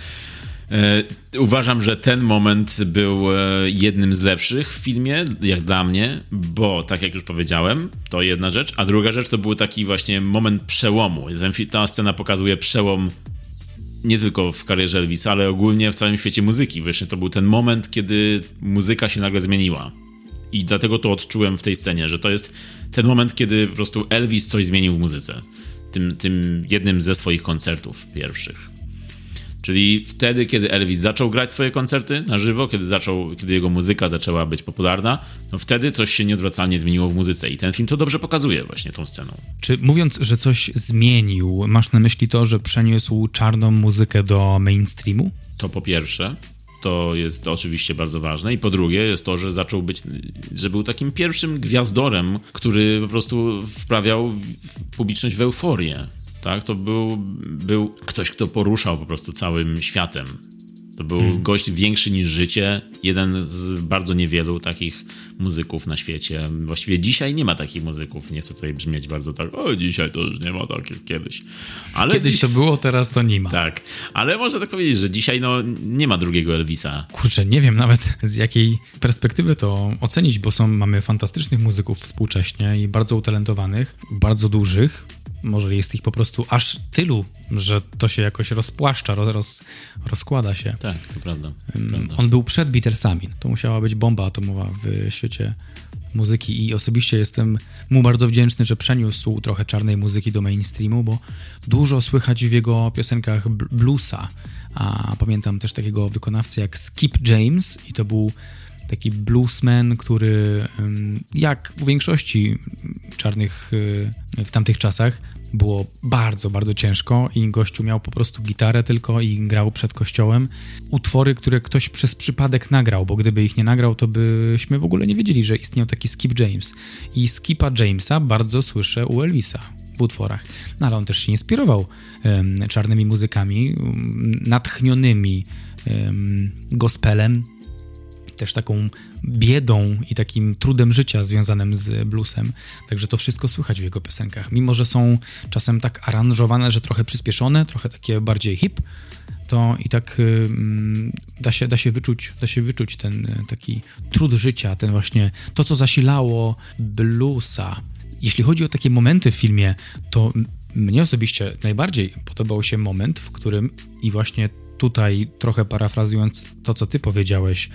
E, uważam, że ten moment był e, jednym z lepszych w filmie, jak dla mnie, bo tak jak już powiedziałem, to jedna rzecz, a druga rzecz to był taki właśnie moment przełomu. ta scena pokazuje przełom nie tylko w karierze Elvisa, ale ogólnie w całym świecie muzyki. Właśnie to był ten moment, kiedy muzyka się nagle zmieniła. I dlatego to odczułem w tej scenie, że to jest ten moment, kiedy po prostu Elvis coś zmienił w muzyce. Tym, tym jednym ze swoich koncertów pierwszych. Czyli wtedy, kiedy Elvis zaczął grać swoje koncerty na żywo, kiedy, zaczął, kiedy jego muzyka zaczęła być popularna, no wtedy coś się nieodwracalnie zmieniło w muzyce i ten film to dobrze pokazuje właśnie tą sceną. Czy mówiąc, że coś zmienił, masz na myśli to, że przeniósł czarną muzykę do mainstreamu? To po pierwsze. To jest oczywiście bardzo ważne. I po drugie jest to, że zaczął być, że był takim pierwszym gwiazdorem, który po prostu wprawiał publiczność w euforię tak? To był, był ktoś, kto poruszał po prostu całym światem. To był hmm. gość większy niż życie, jeden z bardzo niewielu takich muzyków na świecie. Właściwie dzisiaj nie ma takich muzyków. Nie chcę tutaj brzmieć bardzo tak, o dzisiaj to już nie ma takich kiedyś. Ale kiedyś dziś... to było, teraz to nie ma. Tak, ale można tak powiedzieć, że dzisiaj no, nie ma drugiego Elvisa. Kurczę, nie wiem nawet z jakiej perspektywy to ocenić, bo są, mamy fantastycznych muzyków współcześnie i bardzo utalentowanych, bardzo dużych, może jest ich po prostu aż tylu, że to się jakoś rozpłaszcza, roz, roz, rozkłada się. Tak, to prawda, prawda. On był przed Beatlesami. To musiała być bomba atomowa w świecie muzyki i osobiście jestem mu bardzo wdzięczny, że przeniósł trochę czarnej muzyki do mainstreamu, bo dużo słychać w jego piosenkach bluesa. A pamiętam też takiego wykonawcę jak Skip James i to był taki bluesman, który jak w większości czarnych y, w tamtych czasach było bardzo, bardzo ciężko i gościu miał po prostu gitarę tylko i grał przed kościołem. Utwory, które ktoś przez przypadek nagrał, bo gdyby ich nie nagrał, to byśmy w ogóle nie wiedzieli, że istniał taki Skip James. I Skipa Jamesa bardzo słyszę u Elvisa w utworach. No ale on też się inspirował um, czarnymi muzykami, um, natchnionymi um, gospelem, też taką biedą i takim trudem życia związanym z bluesem. Także to wszystko słychać w jego piosenkach. Mimo, że są czasem tak aranżowane, że trochę przyspieszone, trochę takie bardziej hip, to i tak da, się, da, się wyczuć, da się wyczuć ten y, taki trud życia, ten właśnie to, co zasilało bluesa. Jeśli chodzi o takie momenty w filmie, to mnie osobiście najbardziej podobał się moment, w którym i właśnie tutaj trochę parafrazując to, co ty powiedziałeś,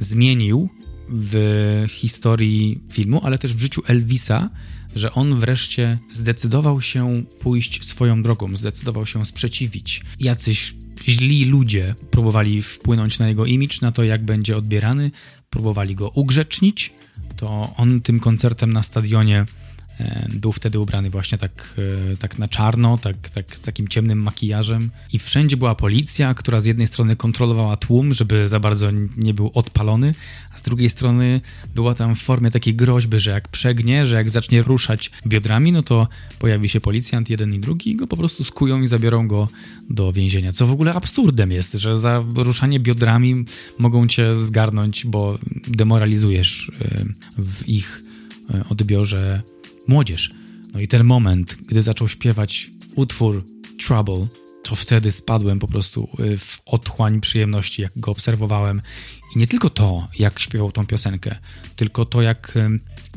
zmienił w historii filmu, ale też w życiu Elvisa, że on wreszcie zdecydował się pójść swoją drogą, zdecydował się sprzeciwić. Jacyś źli ludzie próbowali wpłynąć na jego imidż, na to, jak będzie odbierany, próbowali go ugrzecznić. To on tym koncertem na stadionie był wtedy ubrany właśnie tak, e, tak na czarno, tak, tak z takim ciemnym makijażem. I wszędzie była policja, która z jednej strony kontrolowała tłum, żeby za bardzo nie był odpalony, a z drugiej strony była tam w formie takiej groźby, że jak przegnie, że jak zacznie ruszać biodrami, no to pojawi się policjant jeden i drugi i go po prostu skują i zabiorą go do więzienia. Co w ogóle absurdem jest, że za ruszanie biodrami mogą cię zgarnąć, bo demoralizujesz e, w ich odbiorze młodzież. No i ten moment, gdy zaczął śpiewać utwór Trouble, to wtedy spadłem po prostu y, w otchłań przyjemności, jak go obserwowałem. I nie tylko to, jak śpiewał tą piosenkę, tylko to, jak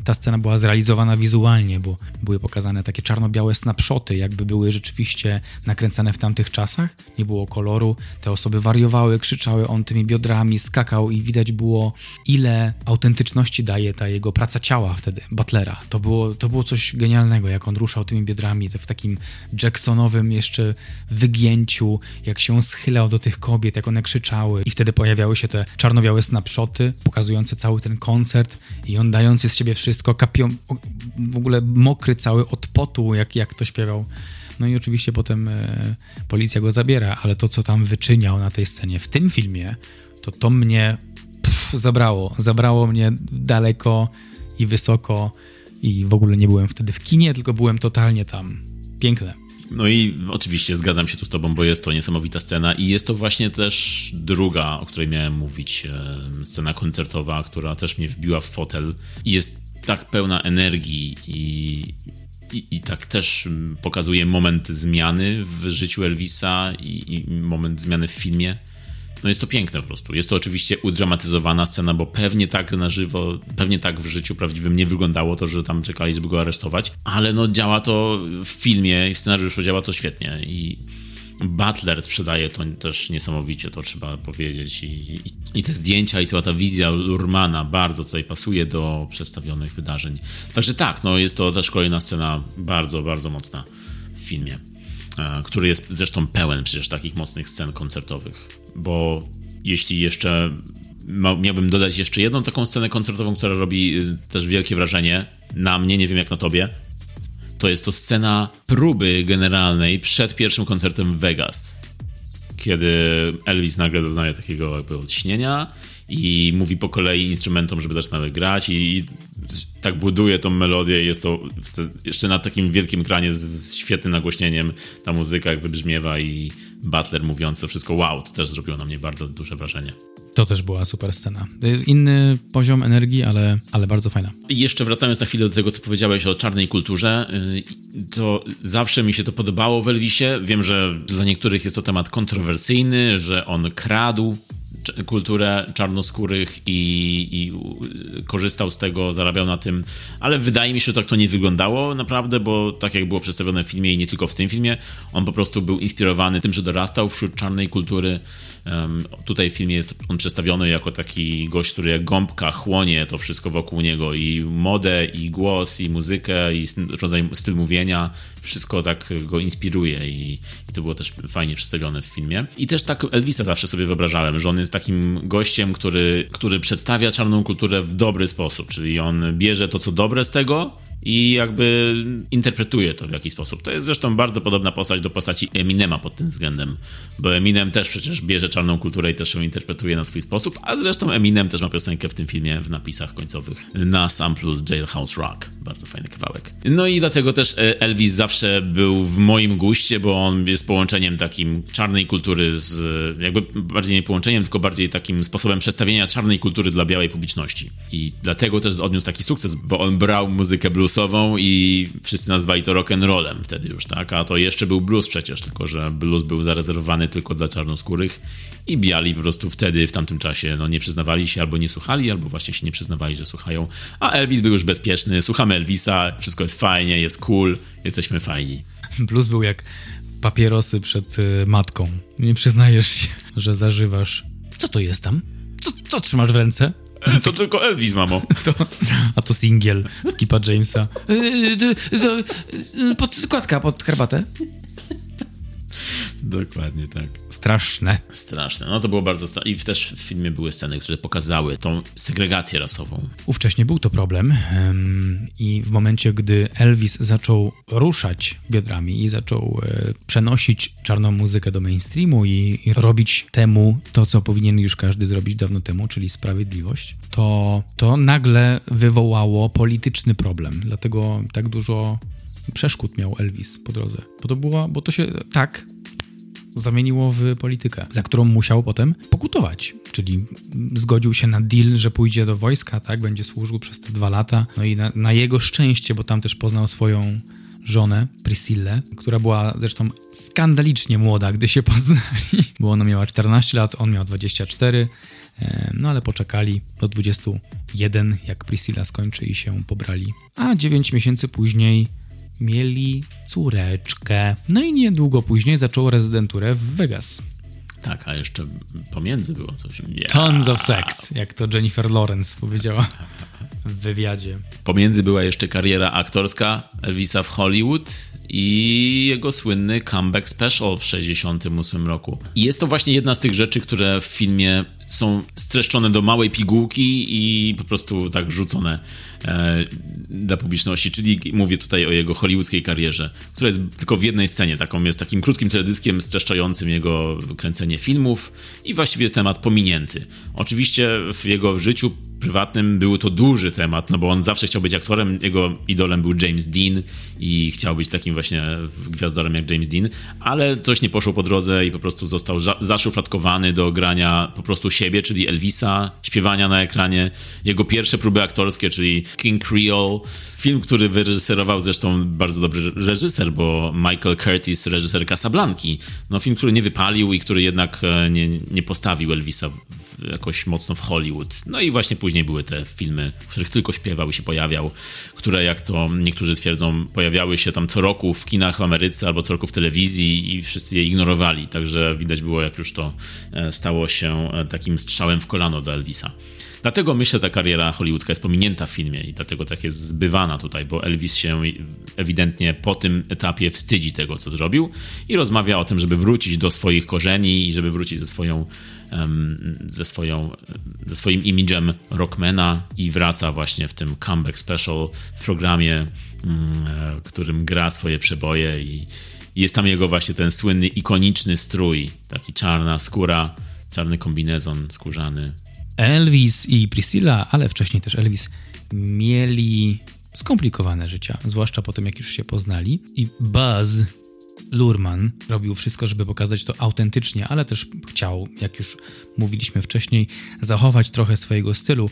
ta scena była zrealizowana wizualnie, bo były pokazane takie czarno-białe snapshoty, jakby były rzeczywiście nakręcane w tamtych czasach. Nie było koloru, te osoby wariowały, krzyczały, on tymi biodrami skakał i widać było, ile autentyczności daje ta jego praca ciała wtedy, Butlera. To było, to było coś genialnego, jak on ruszał tymi biodrami w takim Jacksonowym jeszcze wygięciu, jak się schylał do tych kobiet, jak one krzyczały i wtedy pojawiały się te czarno-białe snapshoty pokazujące cały ten koncert i on dający z siebie wszystko, kapią, w ogóle mokry cały od potu, jak, jak to śpiewał. No i oczywiście potem e, policja go zabiera, ale to, co tam wyczyniał na tej scenie w tym filmie, to to mnie pff, zabrało. Zabrało mnie daleko i wysoko i w ogóle nie byłem wtedy w kinie, tylko byłem totalnie tam. Piękne. No i oczywiście zgadzam się tu z tobą, bo jest to niesamowita scena i jest to właśnie też druga, o której miałem mówić, e, scena koncertowa, która też mnie wbiła w fotel i jest tak pełna energii i, i, i tak też pokazuje moment zmiany w życiu Elvisa i, i moment zmiany w filmie no jest to piękne po prostu. Jest to oczywiście udramatyzowana scena, bo pewnie tak na żywo, pewnie tak w życiu prawdziwym nie wyglądało to, że tam czekali, żeby go aresztować, ale no działa to w filmie i w scenariuszu działa to świetnie i Butler sprzedaje to też niesamowicie, to trzeba powiedzieć. I, i, I, te zdjęcia i cała ta wizja Lurmana bardzo tutaj pasuje do przedstawionych wydarzeń. Także tak, no jest to też kolejna scena bardzo, bardzo mocna w filmie, e, który jest zresztą pełen przecież takich mocnych scen koncertowych bo jeśli jeszcze miałbym dodać jeszcze jedną taką scenę koncertową, która robi y, też wielkie wrażenie na mnie, nie wiem jak na tobie, to jest to scena próby generalnej przed pierwszym koncertem w Vegas. Kiedy Elvis nagle doznaje takiego jakby odśnienia i mówi po kolei instrumentom, żeby zaczynały grać i, i tak buduje tą melodię i jest to jeszcze na takim wielkim ekranie z, z świetnym nagłośnieniem ta muzyka jak wybrzmiewa i Butler mówiąc to wszystko wow, to też zrobiło na mnie bardzo duże wrażenie. To też była super scena. Inny poziom energii, ale, ale bardzo fajna. Jeszcze wracając na chwilę do tego, co powiedziałeś o czarnej kulturze, y, to zawsze mi się to podobało w Elvisie. Wiem, że dla niektórych jest to temat kontrowersyjny, że on kradł kulturę czarnoskórych i, i, korzystał z tego, zarabiał na tym, ale wydaje mi się, że tak to nie wyglądało naprawdę, bo tak jak było przedstawione w filmie i nie tylko w tym filmie, on po prostu był inspirowany tym, że dorastał wśród czarnej kultury. Tutaj w filmie jest on przedstawiony jako taki gość, który jak gąbka chłonie to wszystko wokół niego i modę, i głos, i muzykę, i rodzaj styl mówienia, wszystko tak go inspiruje i, i to było też fajnie przedstawione w filmie. I też tak Elvisa zawsze sobie wyobrażałem, że on jest takim gościem, który, który przedstawia czarną kulturę w dobry sposób, czyli on bierze to, co dobre z tego i jakby interpretuje to w jakiś sposób. To jest zresztą bardzo podobna postać do postaci Eminema pod tym względem, bo Eminem też przecież bierze czarną kulturę i też ją interpretuje na swój sposób, a zresztą Eminem też ma piosenkę w tym filmie w napisach końcowych na Sam plus Jailhouse Rock. Bardzo fajny kawałek. No i dlatego też e, Elvis zawsze był w moim guście, bo on jest połączeniem takim czarnej kultury z, jakby bardziej nie połączeniem, tylko bardziej takim sposobem przedstawienia czarnej kultury dla białej publiczności. I dlatego też odniósł taki sukces, bo on brał muzykę bluesową i wszyscy nazwali to rock and rollem wtedy już, tak? A to jeszcze był blues przecież, tylko że blues był zarezerwowany tylko dla czarnoskórych i biali po prostu wtedy, w tamtym czasie, no nie przyznawali się albo nie słuchali, albo właśnie się nie przyznawali, że słuchają. A Elvis był już bezpieczny, słuchamy Elvisa, wszystko jest fajnie, jest cool, jesteśmy fajni. Blues był jak papierosy przed y, matką. Nie przyznajesz się, że zażywasz. Co to jest tam? Co, co trzymasz w ręce? To tylko Elvis, mamo. To, a to singiel Skipa Jamesa. Y, y, pod składka, pod herbatę. Dokładnie tak. Straszne. Straszne. No to było bardzo straszne. I też w filmie były sceny, które pokazały tą segregację rasową. Ówcześnie był to problem i w momencie, gdy Elvis zaczął ruszać biodrami i zaczął e, przenosić czarną muzykę do mainstreamu i robić temu to, co powinien już każdy zrobić dawno temu, czyli sprawiedliwość, to, to nagle wywołało polityczny problem. Dlatego tak dużo przeszkód miał Elvis po drodze. Bo to, było, bo to się tak zamieniło w politykę, za którą musiał potem pokutować. Czyli zgodził się na deal, że pójdzie do wojska, tak, będzie służył przez te dwa lata. No i na, na jego szczęście, bo tam też poznał swoją żonę, Priscillę, która była zresztą skandalicznie młoda, gdy się poznali, bo ona miała 14 lat, on miał 24, no ale poczekali do 21, jak Priscilla skończy i się pobrali. A 9 miesięcy później mieli córeczkę. No i niedługo później zaczął rezydenturę w Vegas. Tak, a jeszcze pomiędzy było coś. Yeah. Tons of sex, jak to Jennifer Lawrence powiedziała w wywiadzie. Pomiędzy była jeszcze kariera aktorska Elvisa w Hollywood i jego słynny comeback special w 68 roku. I jest to właśnie jedna z tych rzeczy, które w filmie są streszczone do małej pigułki i po prostu tak rzucone e, dla publiczności. Czyli mówię tutaj o jego hollywoodzkiej karierze, która jest tylko w jednej scenie, taką jest takim krótkim teledyskiem streszczającym jego kręcenie filmów i właściwie jest temat pominięty. Oczywiście w jego życiu prywatnym był to duży temat, no bo on zawsze chciał być aktorem, jego idolem był James Dean i chciał być takim właśnie gwiazdorem jak James Dean, ale coś nie poszło po drodze i po prostu został zaszufladkowany do grania po prostu siebie, czyli Elvisa, śpiewania na ekranie. Jego pierwsze próby aktorskie, czyli King Creole, film, który wyreżyserował zresztą bardzo dobry reżyser, bo Michael Curtis, reżyser Casablanki. No film, który nie wypalił i który jednak e, nie, nie postawił Elvisa jakoś mocno w Hollywood. No i właśnie później były te filmy, w których tylko śpiewał i się pojawiał, które jak to niektórzy twierdzą, pojawiały się tam co roku w kinach w Ameryce albo co roku w telewizji i wszyscy je ignorowali. Także widać było, jak już to e, stało się e, takim strzałem w kolano do Elvisa. Dlatego myślę, ta kariera hollywoodzka jest pominięta w filmie i dlatego tak jest zbywana tutaj, bo Elvis się ewidentnie po tym etapie wstydzi tego, co zrobił i rozmawia o tym, żeby wrócić do swoich korzeni i żeby wrócić ze swoją ze, swoją, ze swoim imidżem rockmana i wraca właśnie w tym comeback special w programie, mm, e, którym gra swoje przeboje i jest tam jego właśnie ten słynny, ikoniczny strój, taki czarna skóra, czarny kombinezon skórzany. Elvis i Priscilla, ale wcześniej też Elvis, mieli skomplikowane życia, zwłaszcza po tym, jak już się poznali. I Buzz Lurman robił wszystko, żeby pokazać to autentycznie, ale też chciał, jak już mówiliśmy wcześniej, zachować trochę swojego stylu.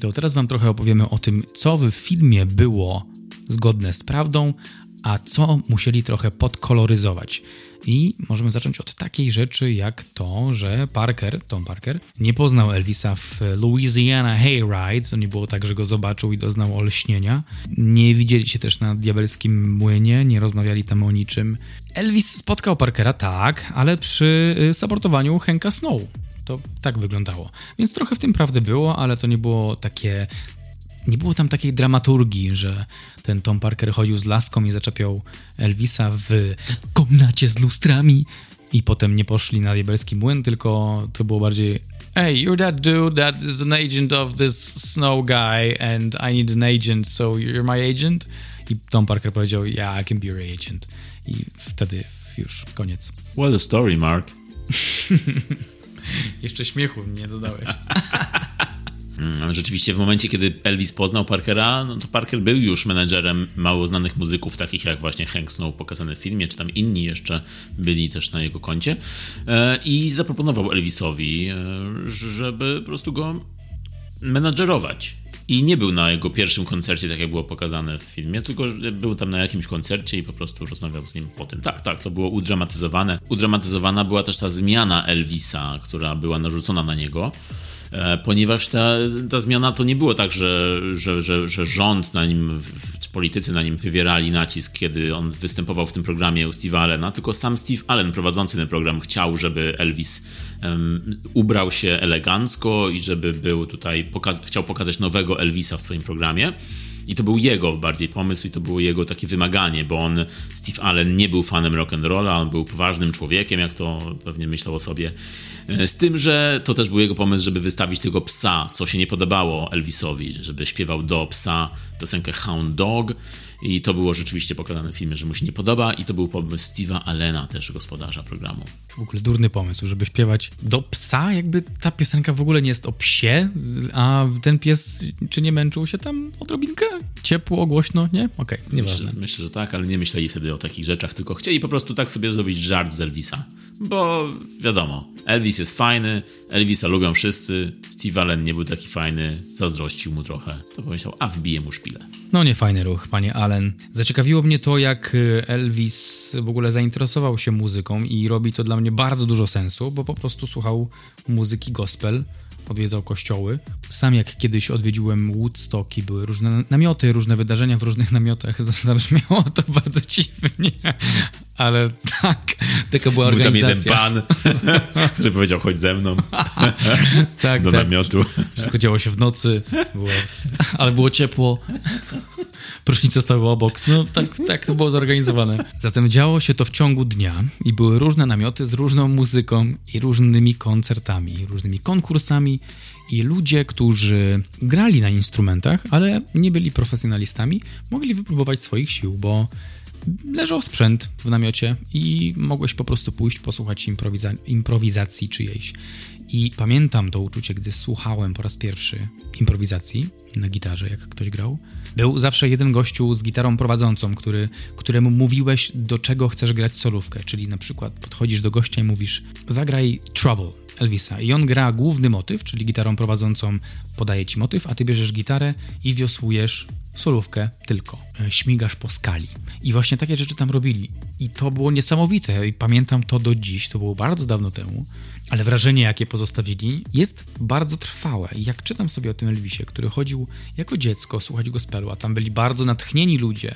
To teraz Wam trochę opowiemy o tym, co w filmie było zgodne z prawdą, a co musieli trochę podkoloryzować. I możemy zacząć od takiej rzeczy jak to, że Parker, Tom Parker, nie poznał Elvisa w Louisiana Hayride. To nie było tak, że go zobaczył i doznał olśnienia. Nie widzieli się też na diabelskim młynie, nie rozmawiali tam o niczym. Elvis spotkał Parkera, tak, ale przy y, saportowaniu Henka Snow. To tak wyglądało. Więc trochę w tym prawdy było, ale to nie było takie nie było tam takiej dramaturgii, że ten Tom Parker chodził z laską i zaczepiał Elvisa w komnacie z lustrami i potem nie poszli na diabelski młyn, tylko to było bardziej Hey, you're that dude that is an agent of this snow guy and I need an agent, so you're my agent? I Tom Parker powiedział, yeah, I can be your agent. I wtedy już koniec. What a story, Mark. Jeszcze śmiechu nie dodałeś. Mm, rzeczywiście w momencie, kiedy Elvis poznał Parkera, no to Parker był już menedżerem mało znanych muzyków, takich jak właśnie Hank Snow pokazany w filmie, czy tam inni jeszcze byli też na jego koncie e, i zaproponował Elvisowi, e, żeby po prostu go menadżerować. I nie był na jego pierwszym koncercie, tak jak było pokazane w filmie, tylko był tam na jakimś koncercie i po prostu rozmawiał z nim po tym. Tak, tak, to było udramatyzowane. Udramatyzowana była też ta zmiana Elvisa, która była narzucona na niego. E, ponieważ ta, ta zmiana to nie było tak, że, że, że, że rząd na nim, czy politycy na nim wywierali nacisk, kiedy on występował w tym programie u Steve'a Allena, tylko sam Steve Allen prowadzący ten program chciał, żeby Elvis um, ubrał się elegancko i żeby był tutaj, pokaz chciał pokazać nowego Elvisa w swoim programie. I to był jego bardziej pomysł i to było jego takie wymaganie, bo on, Steve Allen, nie był fanem rock'n'rolla, on był poważnym człowiekiem, jak to pewnie myślał o sobie. E, z tym, że to też był jego pomysł, żeby wystawić tego psa, co się nie podobało Elvisowi, żeby śpiewał do psa piosenkę Hound Dog i to było rzeczywiście pokazane w filmie, że mu się nie podoba i to był pomysł Steve'a Allena, też gospodarza programu. W ogóle durny pomysł, żeby śpiewać do psa, jakby ta piosenka w ogóle nie jest o psie, a ten pies czy nie męczył się tam odrobinkę? Ciepło, głośno, nie? Okej, okay, nieważne. Myślę, myślę, że tak, ale nie myśleli wtedy o takich rzeczach, tylko chcieli po prostu tak sobie zrobić żart z Elvisa. Bo wiadomo, Elvis jest fajny, Elvisa lubią wszyscy, Steve Allen nie był taki fajny, zazdrościł mu trochę. To pomyślał, a wbije mu szpilę. No nie fajny ruch, panie Allen. Zaciekawiło mnie to, jak y, Elvis w ogóle zainteresował się muzyką i robi to dla mnie bardzo dużo sensu, bo po prostu słuchał muzyki gospel, odwiedzał kościoły. Sam jak kiedyś odwiedziłem Woodstock i były różne namioty, różne wydarzenia w różnych namiotach, to zabrzmiało to bardzo dziwnie, ale tak, taka była Był organizacja. tam jeden pan, który powiedział, chodź ze mną tak, do tak. namiotu. Wszystko działo się w nocy, było, ale było ciepło. Prysznice stały obok. No tak, tak to było zorganizowane. Zatem działo się to w ciągu dnia i były różne namioty z różną muzyką i różnymi koncertami, różnymi konkursami i ludzie, którzy grali na instrumentach, ale nie byli profesjonalistami, mogli wypróbować swoich sił, bo leżał sprzęt w namiocie i mogłeś po prostu pójść posłuchać improwiza improwizacji czyjejś. I pamiętam to uczucie, gdy słuchałem po raz pierwszy improwizacji na gitarze, jak ktoś grał. Był zawsze jeden gościu z gitarą prowadzącą, który, któremu mówiłeś, do czego chcesz grać solówkę. Czyli na przykład podchodzisz do gościa i mówisz, zagraj Trouble Elvisa. I on gra główny motyw, czyli gitarą prowadzącą podaje ci motyw, a ty bierzesz gitarę i wiosłujesz solówkę tylko. E, śmigasz po skali. I właśnie takie rzeczy tam robili. I to było niesamowite. I pamiętam to do dziś, to było bardzo dawno temu. Ale wrażenie, jakie pozostawili, jest bardzo trwałe. I jak czytam sobie o tym Elvisie, który chodził jako dziecko słuchać gospelu, a tam byli bardzo natchnieni ludzie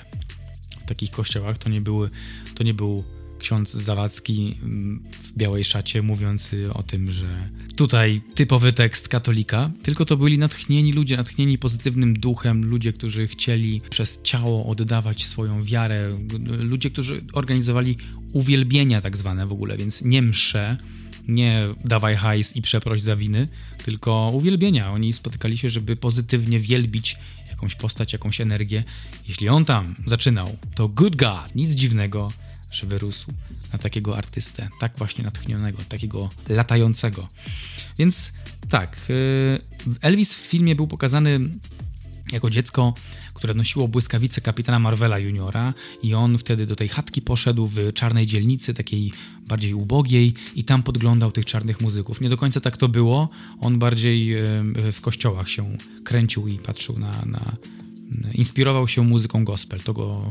w takich kościołach, to nie, były, to nie był ksiądz Zawadzki mm, w białej szacie mówiący o tym, że tutaj typowy tekst katolika, tylko to byli natchnieni ludzie, natchnieni pozytywnym duchem, ludzie, którzy chcieli przez ciało oddawać swoją wiarę, ludzie, którzy organizowali uwielbienia tak zwane w ogóle, więc nie msze, nie dawaj hajs i przeproś za winy, tylko uwielbienia. Oni spotykali się, żeby pozytywnie wielbić jakąś postać, jakąś energię. Jeśli on tam zaczynał, to good God, nic dziwnego, że wyrósł na takiego artystę, tak właśnie natchnionego, takiego latającego. Więc tak, y, Elvis w filmie był pokazany jako dziecko, które nosiło błyskawice kapitana Marvela juniora i on wtedy do tej chatki poszedł w czarnej dzielnicy, takiej bardziej ubogiej i tam podglądał tych czarnych muzyków. Nie do końca tak to było, on bardziej w kościołach się kręcił i patrzył na, na inspirował się muzyką gospel, to go,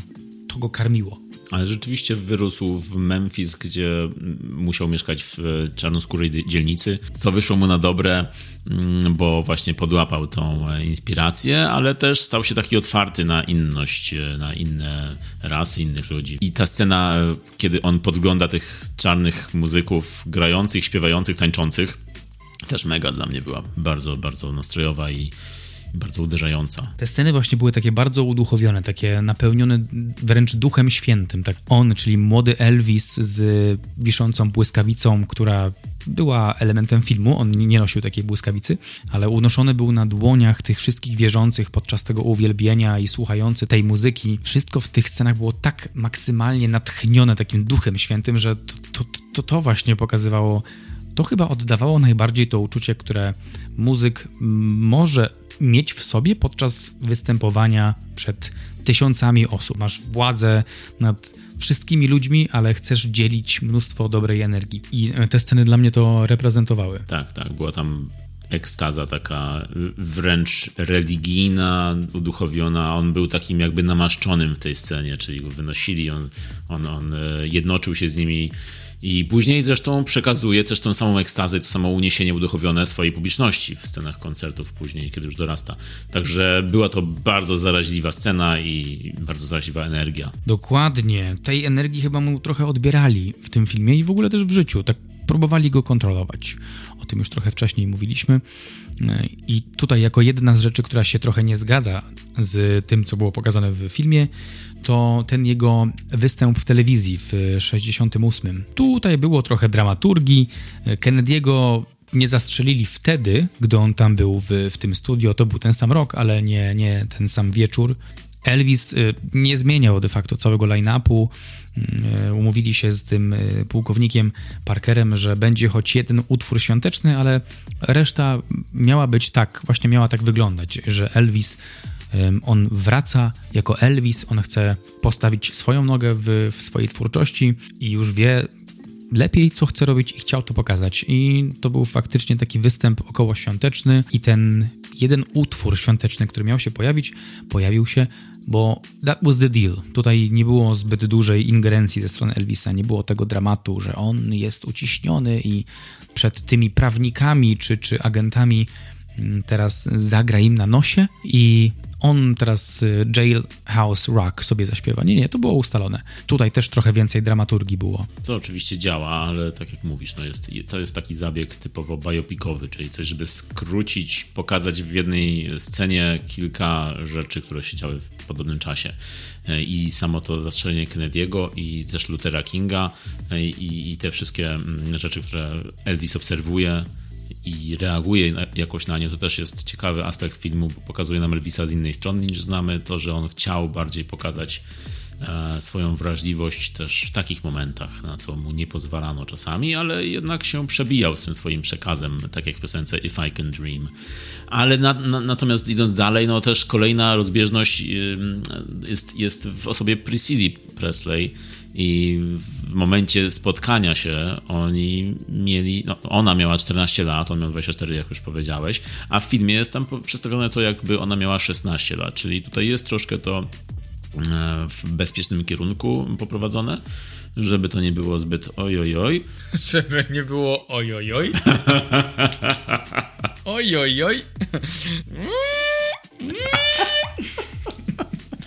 to go karmiło. Ale rzeczywiście wyrósł w Memphis, gdzie musiał mieszkać w czarnoskórej dzielnicy, co wyszło mu na dobre, mm, bo właśnie podłapał tą inspirację, ale też stał się taki otwarty na inność, na inne rasy, innych ludzi. I ta scena, kiedy on podgląda tych czarnych muzyków grających, śpiewających, tańczących, też mega dla mnie była bardzo, bardzo nastrojowa i bardzo uderzająca. Te sceny właśnie były takie bardzo uduchowione, takie napełnione wręcz duchem świętym. Tak on, czyli młody Elvis z wiszącą błyskawicą, która była elementem filmu, on nie nosił takiej błyskawicy, ale unoszony był na dłoniach tych wszystkich wierzących podczas tego uwielbienia i słuchający tej muzyki. Wszystko w tych scenach było tak maksymalnie natchnione takim duchem świętym, że to, to, to, właśnie pokazywało to chyba oddawało najbardziej to uczucie, które muzyk może mieć w sobie podczas występowania przed tysiącami osób. Masz władzę nad wszystkimi ludźmi, ale chcesz dzielić mnóstwo dobrej energii. I te sceny dla mnie to reprezentowały. Tak, tak. Była tam ekstaza taka wręcz religijna, uduchowiona. On był takim jakby namaszczonym w tej scenie, czyli go wynosili, on, on, on e, jednoczył się z nimi i później zresztą przekazuje też tą samą ekstazę, to samo uniesienie uduchowione swojej publiczności w scenach koncertów później, kiedy już dorasta. Także była to bardzo zaraźliwa scena i bardzo zaraźliwa energia. Dokładnie. Tej energii chyba mu trochę odbierali w tym filmie i w ogóle też w życiu. Tak próbowali go kontrolować. O tym już trochę wcześniej mówiliśmy. I tutaj, jako jedna z rzeczy, która się trochę nie zgadza z tym, co było pokazane w filmie, to ten jego występ w telewizji w 68. Tutaj było trochę dramaturgii. Kennedy'ego nie zastrzelili wtedy, gdy on tam był w, w tym studio. To był ten sam rok, ale nie, nie ten sam wieczór. Elvis y, nie zmieniał de facto całego line-upu. Y, umówili się z tym y, pułkownikiem Parkerem, że będzie choć jeden utwór świąteczny, ale reszta miała być tak, właśnie miała tak wyglądać, że Elvis on wraca jako Elvis, on chce postawić swoją nogę w, w swojej twórczości i już wie lepiej, co chce robić i chciał to pokazać. I to był faktycznie taki występ około świąteczny i ten jeden utwór świąteczny, który miał się pojawić, pojawił się, bo that was the deal. Tutaj nie było zbyt dużej ingerencji ze strony Elvisa, nie było tego dramatu, że on jest uciśniony i przed tymi prawnikami czy, czy agentami mm, teraz zagra im na nosie i on teraz y, Jailhouse Rock sobie zaśpiewa. Nie, nie, to było ustalone. Tutaj też trochę więcej dramaturgii było. Co oczywiście działa, ale tak jak mówisz, no jest, to jest taki zabieg typowo biopicowy, czyli coś, żeby skrócić, pokazać w jednej scenie kilka rzeczy, które się działy w podobnym czasie. E, I samo to zastrzelenie Kennedy'ego i też Luthera Kinga e, i, i te wszystkie mm, rzeczy, które Elvis obserwuje, i reaguje jakoś na nie, to też jest ciekawy aspekt filmu, bo pokazuje nam Elvisa z innej strony niż znamy. To, że on chciał bardziej pokazać swoją wrażliwość też w takich momentach, na co mu nie pozwalano czasami, ale jednak się przebijał z tym swoim przekazem, tak jak w piosence If I Can Dream. Ale na, na, natomiast idąc dalej, no też kolejna rozbieżność jest, jest w osobie Priscilla Presley, i w momencie spotkania się oni mieli, no, ona miała 14 lat, on miał 24, jak już powiedziałeś, a w filmie jest tam przedstawione to, jakby ona miała 16 lat, czyli tutaj jest troszkę to e, w bezpiecznym kierunku poprowadzone, żeby to nie było zbyt ojojoj. Żeby nie było ojojoj. ojojoj.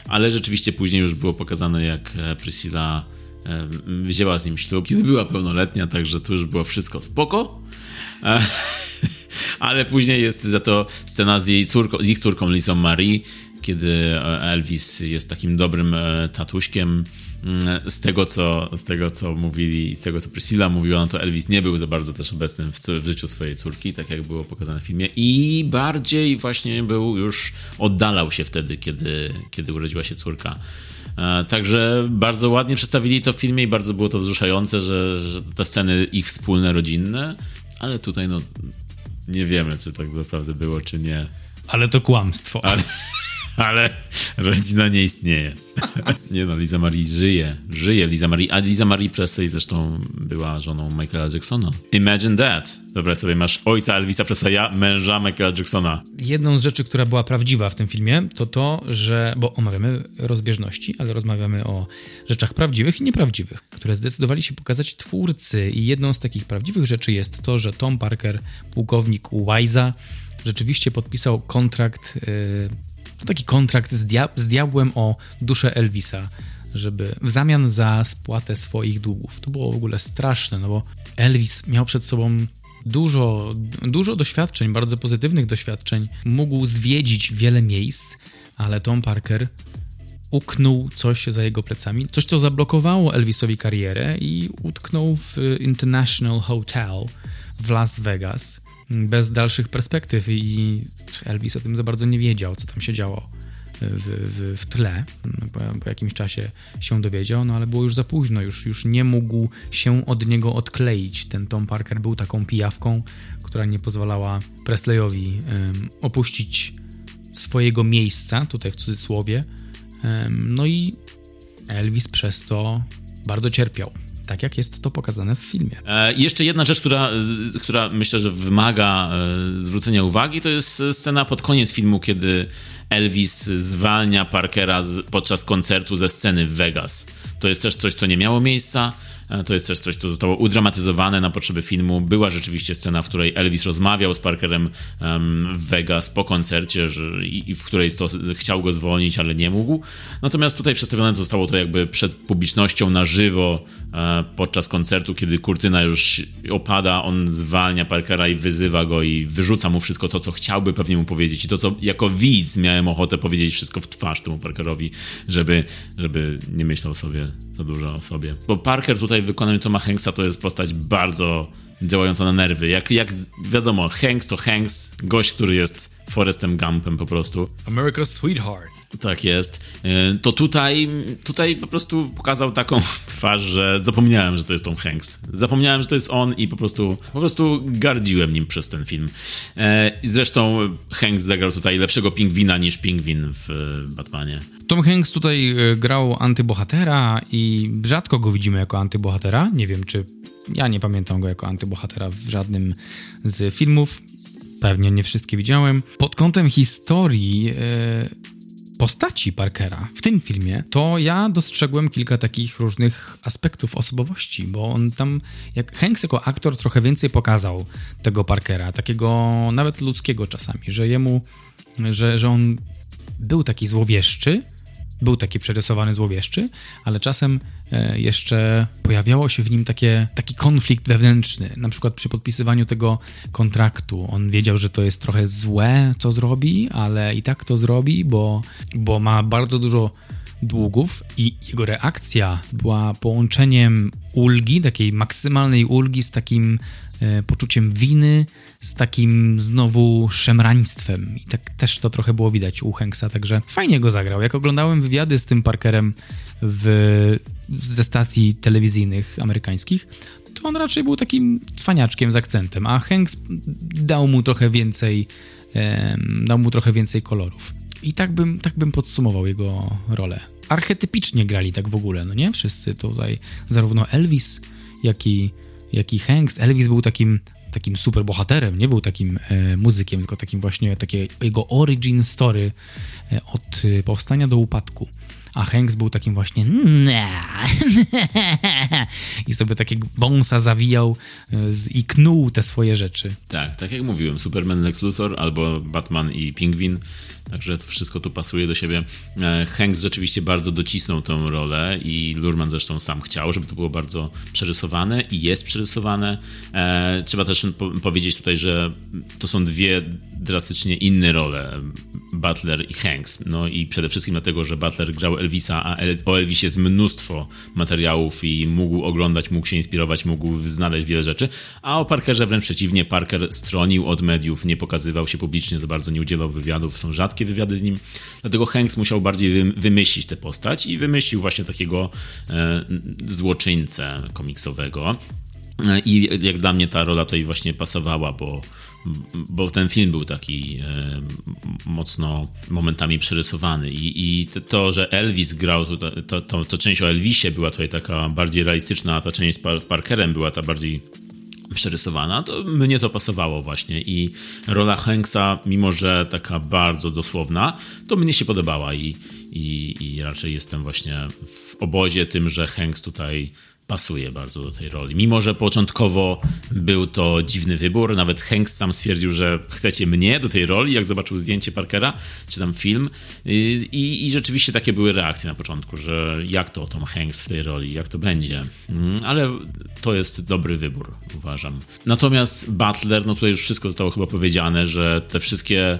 Ale rzeczywiście później już było pokazane, jak Priscilla wzięła z nim ślub, kiedy była pełnoletnia, także tu już było wszystko spoko. E, ale później jest za to scena z, jej córką, z ich córką Lizą Marie, kiedy Elvis jest takim dobrym e, tatuśkiem. Mm, z tego, co, z tego, co mówili, z tego, co Priscilla mówiła, no to Elvis nie był za bardzo też obecny w, w życiu swojej córki, tak jak było pokazane w filmie, i bardziej właśnie był już, oddalał się wtedy, kiedy, kiedy urodziła się córka. E, także bardzo ładnie przedstawili to w filmie i bardzo było to wzruszające, że, że te sceny ich wspólne, rodzinne, ale tutaj no nie wiemy, czy tak naprawdę było, czy nie. Ale to kłamstwo. Ale ale rodzina nie istnieje. nie no, Liza Marie żyje. Żyje Liza Marie. A Liza Marie Presley zresztą była żoną Michaela Jacksona. Imagine that. Dobra, sobie masz ojca Elvisa Presleya, męża Michaela Jacksona. Jedną z rzeczy, która była prawdziwa w tym filmie, to to, że, bo omawiamy rozbieżności, ale rozmawiamy o rzeczach prawdziwych i nieprawdziwych, które zdecydowali się pokazać twórcy. I jedną z takich prawdziwych rzeczy jest to, że Tom Parker, pułkownik Wise'a, rzeczywiście podpisał kontrakt yy, to taki kontrakt z, dia z diabłem o duszę Elvisa, żeby w zamian za spłatę swoich długów. To było w ogóle straszne, no bo Elvis miał przed sobą dużo, dużo doświadczeń, bardzo pozytywnych doświadczeń. Mógł zwiedzić wiele miejsc, ale Tom Parker uknął coś za jego plecami, coś co zablokowało Elvisowi karierę i utknął w International Hotel w Las Vegas bez dalszych perspektyw i Elvis o tym za bardzo nie wiedział, co tam się działo w, w, w tle. Po, po, jakimś czasie się dowiedział, no ale było już za późno, już, już nie mógł się od niego odkleić. Ten Tom Parker był taką pijawką, która nie pozwalała Presleyowi um, opuścić swojego miejsca, tutaj w cudzysłowie. Um, no i Elvis przez to bardzo cierpiał tak jak jest to pokazane w filmie. E, jeszcze jedna rzecz, która, która myślę, że wymaga e, zwrócenia uwagi, to jest scena pod koniec filmu, kiedy Elvis zwalnia Parkera z, podczas koncertu ze sceny w Vegas. To jest też coś, co nie miało miejsca. E, to jest też coś, co zostało udramatyzowane na potrzeby filmu. Była rzeczywiście scena, w której Elvis rozmawiał z Parkerem w Vegas po koncercie że, i, w której to, chciał go zwolnić, ale nie mógł. Natomiast tutaj przedstawione zostało to jakby przed publicznością na żywo podczas koncertu, kiedy kurtyna już opada, on zwalnia Parkera i wyzywa go i wyrzuca mu wszystko to, co chciałby pewnie mu powiedzieć i to, co jako widz miałem ochotę powiedzieć wszystko w twarz temu Parkerowi, żeby, żeby nie myślał sobie za dużo o sobie. Bo Parker tutaj w wykonaniu Toma Hanksa to jest postać bardzo działająca na nerwy. Jak, jak wiadomo, Hanks to Hanks, gość, który jest Forestem Gumpem po prostu. America's Sweetheart. Tak jest. E, to tutaj, tutaj po prostu pokazał taką twarz, że zapomniałem, że to jest Tom Hanks. Zapomniałem, że to jest on i po prostu, po prostu gardziłem nim przez ten film. E, zresztą Hanks zagrał tutaj lepszego pingwina niż pingwin w Batmanie. Tom Hanks tutaj e, grał antybohatera i rzadko go widzimy jako antybohatera. Nie wiem, czy ja nie pamiętam go jako antybohatera w żadnym z filmów. Pewnie nie wszystkie widziałem. Pod kątem historii postaci Parkera w tym filmie, to ja dostrzegłem kilka takich różnych aspektów osobowości, bo on tam, jak Hanks jako aktor trochę więcej pokazał tego Parkera, takiego nawet ludzkiego czasami, że jemu, że, że on był taki złowieszczy, był taki przerysowany złowieszczy, ale czasem e, jeszcze pojawiało się w nim takie, taki konflikt wewnętrzny. Na przykład przy podpisywaniu tego kontraktu on wiedział, że to jest trochę złe, co zrobi, ale i tak to zrobi, bo, bo ma bardzo dużo długów i jego reakcja była połączeniem ulgi, takiej maksymalnej ulgi z takim e, poczuciem winy, z takim znowu szemraństwem. I tak też to trochę było widać u Hanksa, także fajnie go zagrał. Jak oglądałem wywiady z tym Parkerem w, ze stacji telewizyjnych amerykańskich, to on raczej był takim cwaniaczkiem z akcentem, a Hanks dał mu trochę więcej, dał mu trochę więcej kolorów. I tak bym, tak bym podsumował jego rolę. Archetypicznie grali tak w ogóle, no nie? Wszyscy tutaj, zarówno Elvis, jak i, jak i Hanks. Elvis był takim takim super bohaterem, nie był takim e, muzykiem, tylko takim właśnie takie jego origin story e, od e, powstania do upadku. A Hanks był takim właśnie i sobie takiego wąsa zawijał e, i knuł te swoje rzeczy. Tak, tak jak mówiłem, Superman Lex Luthor albo Batman i Pingwin Także wszystko tu pasuje do siebie. E, Hanks rzeczywiście bardzo docisnął tą rolę i Lurman zresztą sam chciał, żeby to było bardzo przerysowane i jest przerysowane. E, trzeba też powiedzieć tutaj, że to są dwie drastycznie inne role, Butler i Hanks. No i przede wszystkim dlatego, że Butler grał Elvisa, a o Elvisie jest mnóstwo materiałów i mógł oglądać, mógł się inspirować, mógł znaleźć wiele rzeczy, a o Parkerze wręcz przeciwnie, Parker stronił od mediów, nie pokazywał się publicznie za bardzo, nie udzielał wywiadów, są rzadkie wywiady z nim, dlatego Hanks musiał bardziej wymyślić tę postać i wymyślił właśnie takiego e, złoczyńcę komiksowego. E, I jak dla mnie ta rola tutaj właśnie pasowała, bo, bo ten film był taki e, mocno momentami przerysowany. I, i to, że Elvis grał, tutaj, to, to, to część o Elvisie była tutaj taka bardziej realistyczna, a ta część z Parkerem była ta bardziej przerysowana, to mnie to pasowało właśnie i rola Hanksa, mimo że taka bardzo dosłowna, to mnie się podobała i, i, i raczej jestem właśnie w obozie tym, że Hanks tutaj pasuje bardzo do tej roli. Mimo, że początkowo był to dziwny wybór, nawet Hanks sam stwierdził, że chcecie mnie do tej roli, jak zobaczył zdjęcie Parkera, czy tam film. I, i rzeczywiście takie były reakcje na początku, że jak to Tom Hanks w tej roli, jak to będzie. Mm, ale to jest dobry wybór, uważam. Natomiast Butler, no tutaj już wszystko zostało chyba powiedziane, że te wszystkie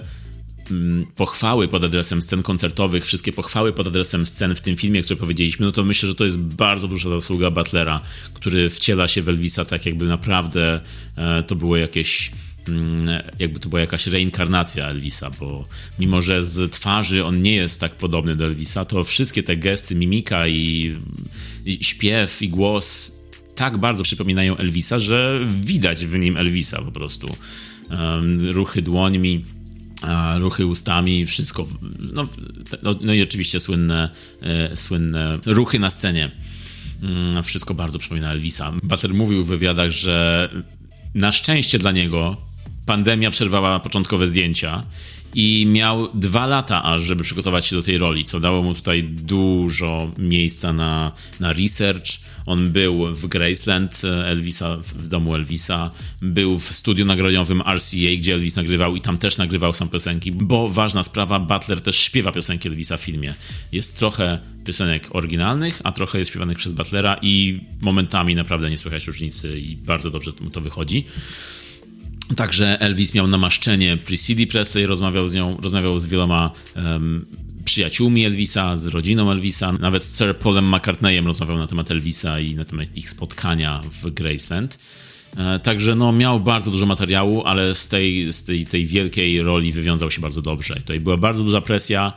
pochwały pod adresem scen koncertowych, wszystkie pochwały pod adresem scen w tym filmie, które powiedzieliśmy, no to myślę, że to jest bardzo duża zasługa Butlera, który wciela się w Elvisa tak jakby naprawdę e, to było jakieś mm, jakby to była jakaś reinkarnacja Elvisa, bo mimo, że z twarzy on nie jest tak podobny do Elvisa, to wszystkie te gesty, mimika i, i śpiew i głos tak bardzo przypominają Elvisa, że widać w nim Elvisa po prostu. Um, ruchy dłońmi, ruchy ustami, wszystko. No, no, no, i oczywiście słynne, e, słynne ruchy na scenie. Mm, wszystko bardzo przypomina Elvisa. Butler mówił w wywiadach, że na szczęście dla niego pandemia przerwała początkowe zdjęcia i miał dwa lata aż, żeby przygotować się do tej roli, co dało mu tutaj dużo miejsca na, na research. On był w Graceland e, Elvisa, w domu Elvisa, był w studiu nagraniowym RCA, gdzie Elvis nagrywał i tam też nagrywał sam piosenki, bo ważna sprawa, Butler też śpiewa piosenki Elvisa w filmie. Jest trochę piosenek oryginalnych, a trochę jest śpiewanych przez Butlera i momentami naprawdę nie słychać różnicy i bardzo dobrze mu to wychodzi. Także Elvis miał namaszczenie Priscilla Presley, rozmawiał z nią, rozmawiał z wieloma um, przyjaciółmi Elvisa, z rodziną Elvisa, nawet z Sir Paulem McCartneyem rozmawiał na temat Elvisa i na temat ich spotkania w Graceland. E, także no, miał bardzo dużo materiału, ale z, tej, z tej, tej wielkiej roli wywiązał się bardzo dobrze. Tutaj była bardzo duża presja,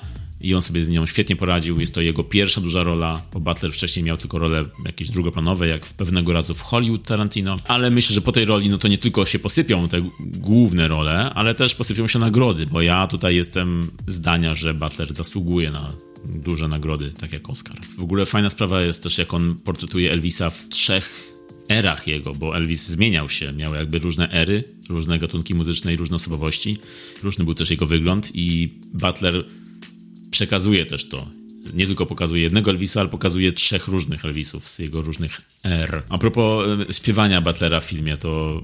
i on sobie z nią świetnie poradził. Jest to jego pierwsza duża rola, bo Butler wcześniej miał tylko role jakieś drugoplanowe, jak pewnego razu w Hollywood Tarantino, ale myślę, że po tej roli no to nie tylko się posypią te główne role, ale też posypią się nagrody, bo ja tutaj jestem zdania, że Butler zasługuje na duże nagrody, tak jak Oscar. W ogóle fajna sprawa jest też, jak on portretuje Elvisa w trzech erach jego, bo Elvis zmieniał się, miał jakby różne ery, różne gatunki muzyczne i różne osobowości. Różny był też jego wygląd i Butler przekazuje też to. Nie tylko pokazuje jednego Elvisa, ale pokazuje trzech różnych Elvisów z jego różnych er. A propos e, śpiewania Butlera w filmie, to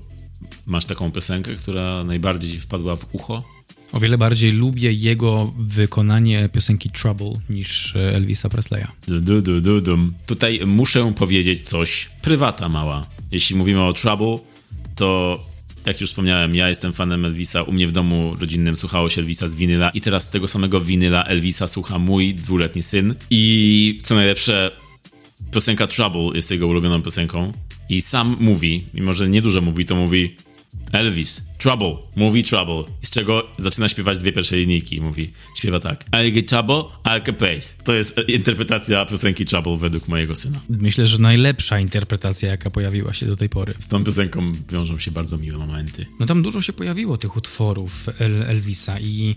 masz taką piosenkę, która najbardziej wpadła w ucho? O wiele bardziej lubię jego wykonanie piosenki Trouble niż e, Elvisa Presleya. Du, du, du, dum. Tutaj muszę powiedzieć coś. Prywata mała. Jeśli mówimy o Trouble, to jak już wspomniałem, ja jestem fanem Elvisa. U mnie w domu rodzinnym słuchało się Elvisa z winyla i teraz z tego samego winyla Elvisa słucha mój dwuletni syn. I co najlepsze, piosenka Trouble jest jego ulubioną piosenką. I sam mówi, mimo że niedużo mówi, to mówi Elvis, Trouble, mówi Trouble, z czego zaczyna śpiewać dwie pierwsze linijki. Mówi, śpiewa tak. I get trouble, I get pace. To jest interpretacja piosenki Trouble według mojego syna. Myślę, że najlepsza interpretacja, jaka pojawiła się do tej pory. Z tą piosenką wiążą się bardzo miłe momenty. No tam dużo się pojawiło tych utworów El Elvisa i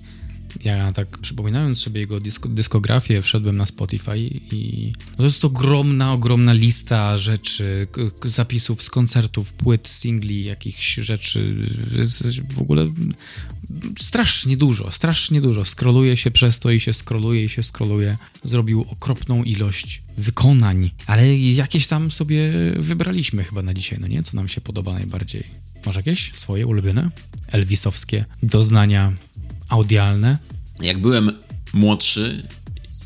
ja tak przypominając sobie jego dysk dyskografię, wszedłem na Spotify i no to jest ogromna, ogromna lista rzeczy, zapisów z koncertów, płyt, singli, jakichś rzeczy. w ogóle strasznie dużo, strasznie dużo. Skroluje się przez to i się skroluje i się skroluje. Zrobił okropną ilość wykonań, ale jakieś tam sobie wybraliśmy chyba na dzisiaj, no nie? Co nam się podoba najbardziej? Masz jakieś swoje ulubione? Elvisowskie doznania audialne. Jak byłem młodszy,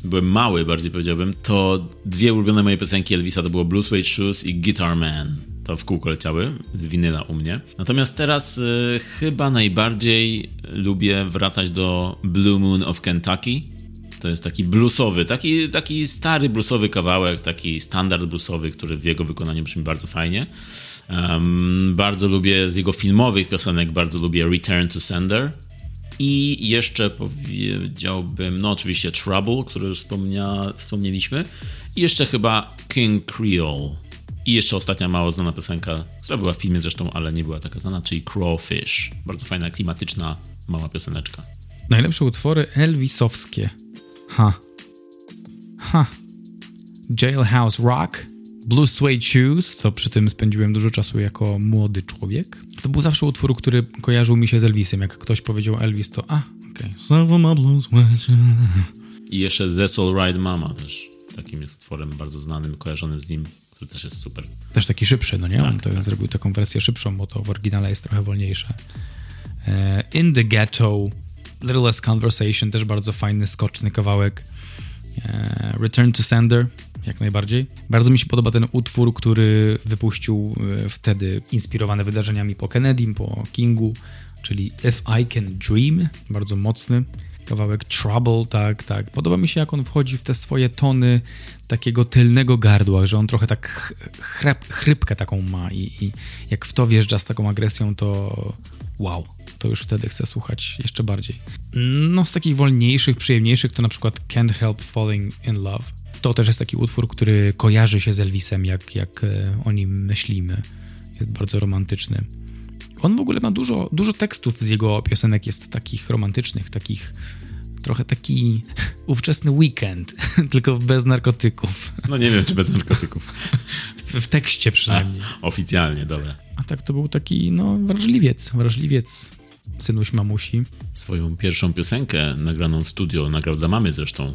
byłem mały bardziej powiedziałbym, to dwie ulubione moje piosenki Elvisa to było Blue Suede Shoes i Guitar Man. To w kółko leciały z winyla u mnie. Natomiast teraz y, chyba najbardziej lubię wracać do Blue Moon of Kentucky. To jest taki bluesowy, taki, taki stary bluesowy kawałek, taki standard bluesowy, który w jego wykonaniu brzmi bardzo fajnie. Um, bardzo lubię z jego filmowych piosenek, bardzo lubię Return to Sender i jeszcze powiedziałbym, no oczywiście Trouble, który już wspomnia, wspomnieliśmy. I jeszcze chyba King Creole. I jeszcze ostatnia mało znana piosenka, która była w filmie zresztą, ale nie była taka znana, czyli Crawfish. Bardzo fajna, klimatyczna, mała pioseneczka. Najlepsze utwory Elvisowskie. Ha. Ha. Jailhouse Rock, Blue Suede Shoes, to przy tym spędziłem dużo czasu jako młody człowiek. To był zawsze utwór, który kojarzył mi się z Elvisem. Jak ktoś powiedział Elvis, to a, okej. Okay. I jeszcze That's All Right Mama też. Takim jest utworem bardzo znanym, kojarzonym z nim, który też jest super. Też taki szybszy, no nie? Tak, On to tak. zrobił taką wersję szybszą, bo to w oryginale jest trochę wolniejsze. E, In the Ghetto, Little Less Conversation, też bardzo fajny, skoczny kawałek. E, Return to Sender, jak najbardziej. Bardzo mi się podoba ten utwór, który wypuścił e, wtedy, inspirowany wydarzeniami po Kennedy, po Kingu, czyli If I Can Dream, bardzo mocny kawałek Trouble, tak, tak. Podoba mi się, jak on wchodzi w te swoje tony takiego tylnego gardła, że on trochę tak chrep, chrypkę taką ma i, i jak w to wjeżdża z taką agresją, to wow, to już wtedy chcę słuchać jeszcze bardziej. No, z takich wolniejszych, przyjemniejszych to na przykład Can't Help Falling in Love. To też jest taki utwór, który kojarzy się z Elvisem, jak, jak e, o nim myślimy. Jest bardzo romantyczny. On w ogóle ma dużo, dużo tekstów z jego piosenek, jest takich romantycznych, takich trochę taki ówczesny weekend, tylko bez narkotyków. No nie wiem, czy bez narkotyków. w, w tekście przynajmniej. A, oficjalnie, dobra. A tak to był taki, no, wrażliwiec, wrażliwiec synuś mamusi. Swoją pierwszą piosenkę nagraną w studio, nagrał dla mamy zresztą.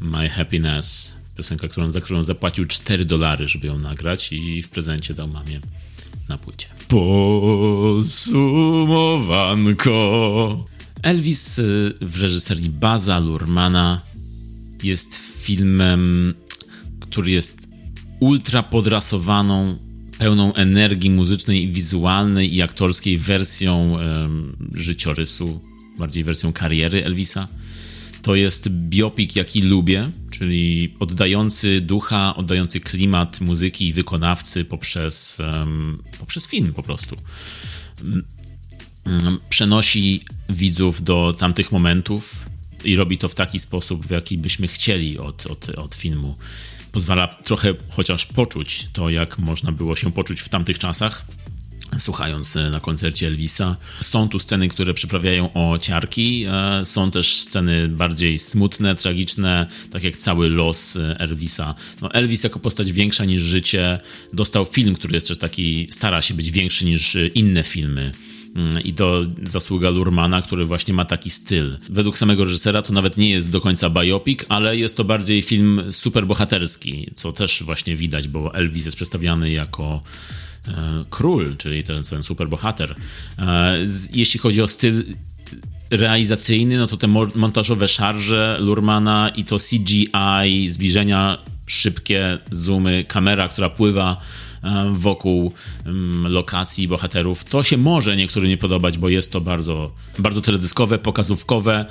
My Happiness. Piosenka, którą, za którą zapłacił 4 dolary, żeby ją nagrać i w prezencie dał mamie na płycie. Posumowanko. Elvis y, w reżyserii Baza Lurmana jest filmem, który jest ultra podrasowaną, pełną energii muzycznej, i wizualnej i aktorskiej wersją um, życiorysu, bardziej wersją kariery Elvisa. To jest biopik, jaki lubię, czyli oddający ducha, oddający klimat muzyki i wykonawcy poprzez, poprzez film po prostu. Um, przenosi widzów do tamtych momentów i robi to w taki sposób, w jaki byśmy chcieli od, od, od filmu. Pozwala trochę chociaż poczuć to, jak można było się poczuć w tamtych czasach słuchając e, na koncercie Elvisa. Są tu sceny, które przyprawiają o ciarki, e, są też sceny bardziej smutne, tragiczne, tak jak cały los e, Elvisa. No Elvis jako postać większa niż życie dostał film, który jest też taki, stara się być większy niż inne filmy. Mm, I to zasługa Lurmana, który właśnie ma taki styl. Według samego reżysera to nawet nie jest do końca biopic, ale jest to bardziej film superbohaterski, co też właśnie widać, bo Elvis jest przedstawiany jako król, czyli ten, ten superbohater. E, jeśli chodzi o styl realizacyjny, no to te montażowe szarże Lurmana i to CGI, zbliżenia szybkie, zoomy, kamera, która pływa E, wokół lokacji bohaterów. To się może niektórym nie podobać, bo jest to bardzo, bardzo teledyskowe, pokazówkowe.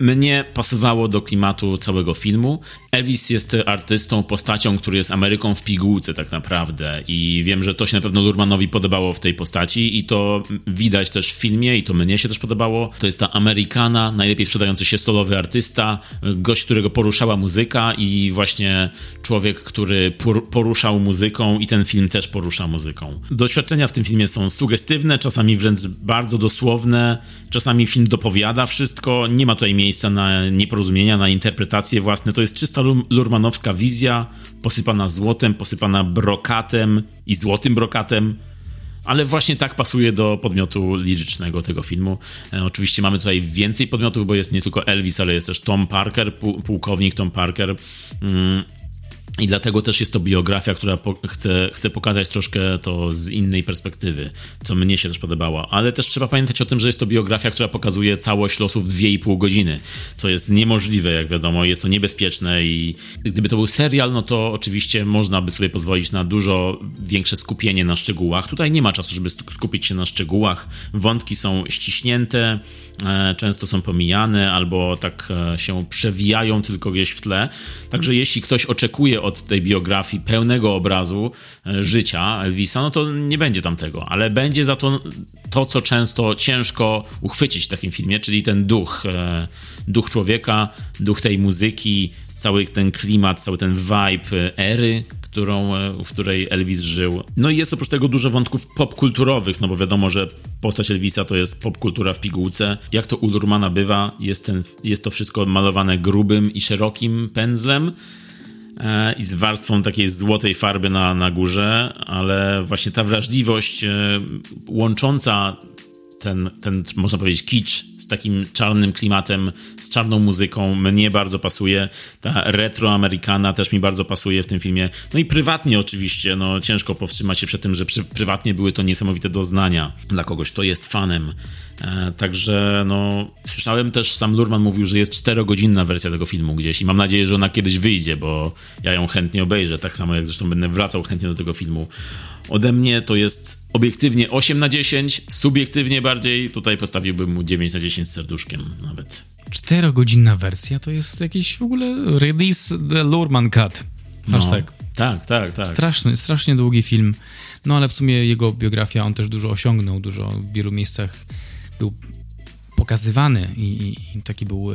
Mnie pasowało do klimatu całego filmu. Elvis jest artystą, postacią, który jest Ameryką w pigułce tak naprawdę i wiem, że to się na pewno Lurmanowi podobało w tej postaci i to widać też w filmie i to mnie się też podobało. To jest ta Amerykana, najlepiej sprzedający się solowy artysta, gość, którego poruszała muzyka i właśnie człowiek, który poruszał muzyką i ten film też porusza muzyką. Doświadczenia w tym filmie są sugestywne, czasami wręcz bardzo dosłowne, czasami film dopowiada wszystko, nie ma tutaj miejsca na nieporozumienia, na interpretacje własne. To jest czysta lurmanowska wizja, posypana złotem, posypana brokatem i złotym brokatem ale właśnie tak pasuje do podmiotu lirycznego tego filmu. E, oczywiście mamy tutaj więcej podmiotów, bo jest nie tylko Elvis, ale jest też Tom Parker, pułkownik Tom Parker. I dlatego też jest to biografia, która po, chce, chce pokazać troszkę to z innej perspektywy, co mnie się też podobało. Ale też trzeba pamiętać o tym, że jest to biografia, która pokazuje całość losów 2,5 godziny, co jest niemożliwe, jak wiadomo, jest to niebezpieczne i gdyby to był serial, no to oczywiście można by sobie pozwolić na dużo większe skupienie na szczegółach. Tutaj nie ma czasu, żeby skupić się na szczegółach. Wątki są ściśnięte, często są pomijane albo tak e, się przewijają tylko gdzieś w tle. Także jeśli ktoś oczekuje od tej biografii pełnego obrazu e, życia Elvisa, no to nie będzie tam tego, ale będzie za to to, co często ciężko uchwycić w takim filmie, czyli ten duch, e, duch człowieka, duch tej muzyki, cały ten klimat, cały ten vibe ery, którą, e, w której Elvis żył. No i jest oprócz tego dużo wątków popkulturowych, no bo wiadomo, że postać Elvisa to jest popkultura w pigułce. Jak to u Lurmana bywa, jest, ten, jest to wszystko malowane grubym i szerokim pędzlem, E, i z warstwą takiej złotej farby na, na górze, ale właśnie ta wrażliwość e, łącząca ten, ten, można powiedzieć, kicz z takim czarnym klimatem, z czarną muzyką mnie bardzo pasuje. Ta retro-amerykana też mi bardzo pasuje w tym filmie. No i prywatnie oczywiście, no ciężko powstrzymać się przed tym, że przy, prywatnie były to niesamowite doznania dla kogoś, kto jest fanem. E, także no, słyszałem też, sam Lurman mówił, że jest czterogodzinna wersja tego filmu gdzieś i mam nadzieję, że ona kiedyś wyjdzie, bo ja ją chętnie obejrzę, tak samo jak zresztą będę wracał chętnie do tego filmu. Ode mnie to jest obiektywnie 8 na 10, subiektywnie bardziej, tutaj postawiłbym mu 9 na 10 z serduszkiem nawet. Czterogodzinna wersja to jest jakiś w ogóle release the Lurman Cut. Hashtag. No, tak, tak, tak. Straszny, strasznie długi film. No ale w sumie jego biografia, on też dużo osiągnął, dużo w wielu miejscach był pokazywany i, i taki był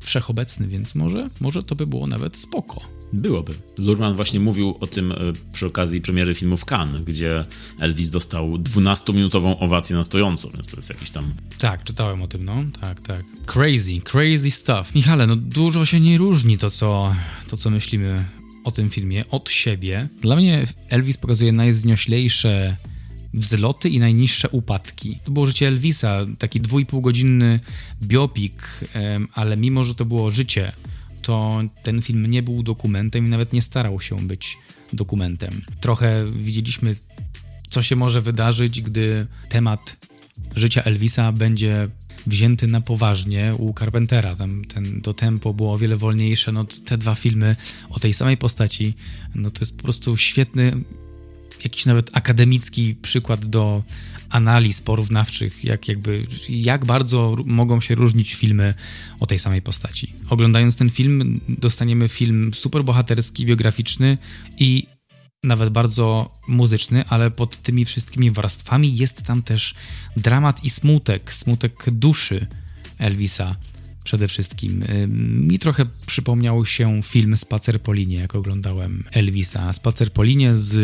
wszechobecny, więc może, może to by było nawet spoko. Byłoby. Lurman właśnie mówił o tym e, przy okazji premiery filmu w Cannes, gdzie Elvis dostał 12-minutową owację na stojąco, więc to jest jakiś tam... Tak, czytałem o tym, no. Tak, tak. Crazy, crazy stuff. Michale, no dużo się nie różni to, co, to, co myślimy o tym filmie od siebie. Dla mnie Elvis pokazuje najwznioślejsze wzloty i najniższe upadki. To było życie Elvisa, taki dwójpółgodzinny biopik, ale mimo, że to było życie, to ten film nie był dokumentem i nawet nie starał się być dokumentem. Trochę widzieliśmy, co się może wydarzyć, gdy temat życia Elvisa będzie wzięty na poważnie u Carpentera. Tam ten, to tempo było o wiele wolniejsze. No, te dwa filmy o tej samej postaci, no to jest po prostu świetny, jakiś nawet akademicki przykład do analiz porównawczych, jak jakby, jak bardzo mogą się różnić filmy o tej samej postaci. Oglądając ten film, dostaniemy film superbohaterski, biograficzny i nawet bardzo muzyczny, ale pod tymi wszystkimi warstwami jest tam też dramat i smutek, smutek duszy Elvisa przede wszystkim. Mi trochę przypomniał się film Spacer po linie, jak oglądałem Elvisa. Spacer po linie z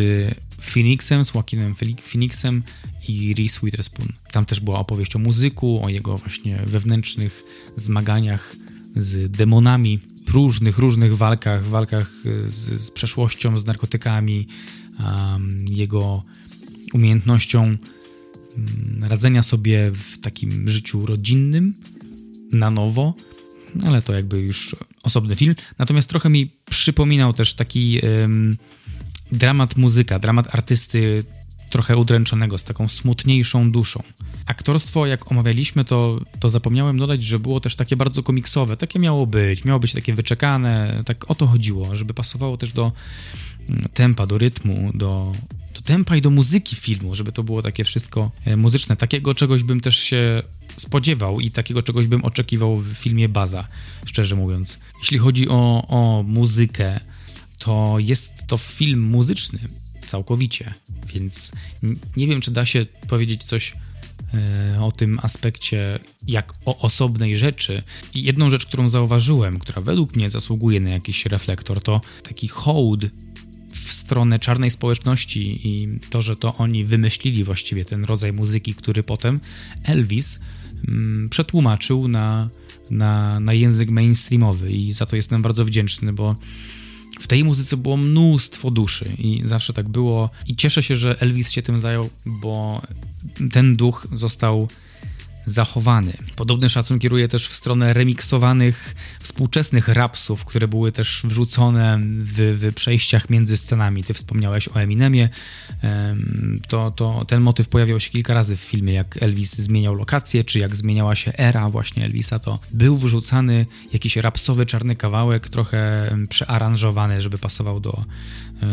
Phoenixem, z Joaquinem Phoenixem i Reese Witherspoon. Tam też była opowieść o muzyku, o jego właśnie wewnętrznych zmaganiach z demonami, różnych, różnych walkach, walkach z, z przeszłością, z narkotykami, um, jego umiejętnością um, radzenia sobie w takim życiu rodzinnym na nowo, ale to jakby już osobny film. Natomiast trochę mi przypominał też taki um, dramat muzyka, dramat artysty trochę udręczonego, z taką smutniejszą duszą. Aktorstwo, jak omawialiśmy, to, to zapomniałem dodać, że było też takie bardzo komiksowe. Takie miało być, miało być takie wyczekane, tak o to chodziło, żeby pasowało też do mm, tempa, do rytmu, do, do tempa i do muzyki filmu, żeby to było takie wszystko e, muzyczne. Takiego czegoś bym też się spodziewał i takiego czegoś bym oczekiwał w filmie Baza, szczerze mówiąc. Jeśli chodzi o, o muzykę, to jest to film muzyczny całkowicie, więc nie wiem, czy da się powiedzieć coś e, o tym aspekcie jak o osobnej rzeczy. I jedną rzecz, którą zauważyłem, która według mnie zasługuje na jakiś reflektor, to taki hołd w stronę czarnej społeczności i to, że to oni wymyślili właściwie ten rodzaj muzyki, który potem Elvis mm, przetłumaczył na, na, na język mainstreamowy i za to jestem bardzo wdzięczny, bo w tej muzyce było mnóstwo duszy i zawsze tak było. I cieszę się, że Elvis się tym zajął, bo ten duch został zachowany. Podobny szacun kieruje też w stronę remiksowanych współczesnych rapsów, które były też wrzucone w, w przejściach między scenami. Ty wspomniałeś o Eminemie. To, to ten motyw pojawiał się kilka razy w filmie, jak Elvis zmieniał lokację, czy jak zmieniała się era właśnie Elvisa, to był wrzucany jakiś rapsowy czarny kawałek, trochę przearanżowany, żeby pasował do,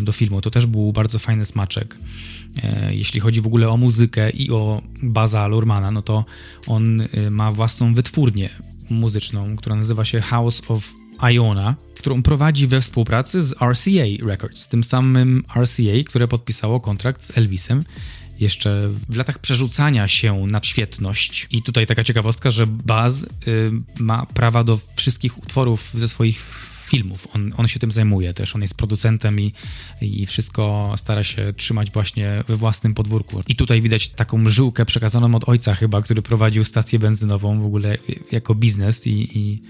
do filmu. To też był bardzo fajny smaczek. E, jeśli chodzi w ogóle o muzykę i o Baza Lurmana, no to on e, ma własną wytwórnię muzyczną, która nazywa się House of Iona, którą prowadzi we współpracy z RCA Records, tym samym RCA, które podpisało kontrakt z Elvisem jeszcze w latach przerzucania się na świetność. I tutaj taka ciekawostka, że Baz y, ma prawa do wszystkich utworów ze swoich filmów. On, on się tym zajmuje też, on jest producentem i, i wszystko stara się trzymać właśnie we własnym podwórku. I tutaj widać taką żyłkę przekazaną od ojca chyba, który prowadził stację benzynową w ogóle jako biznes i, i,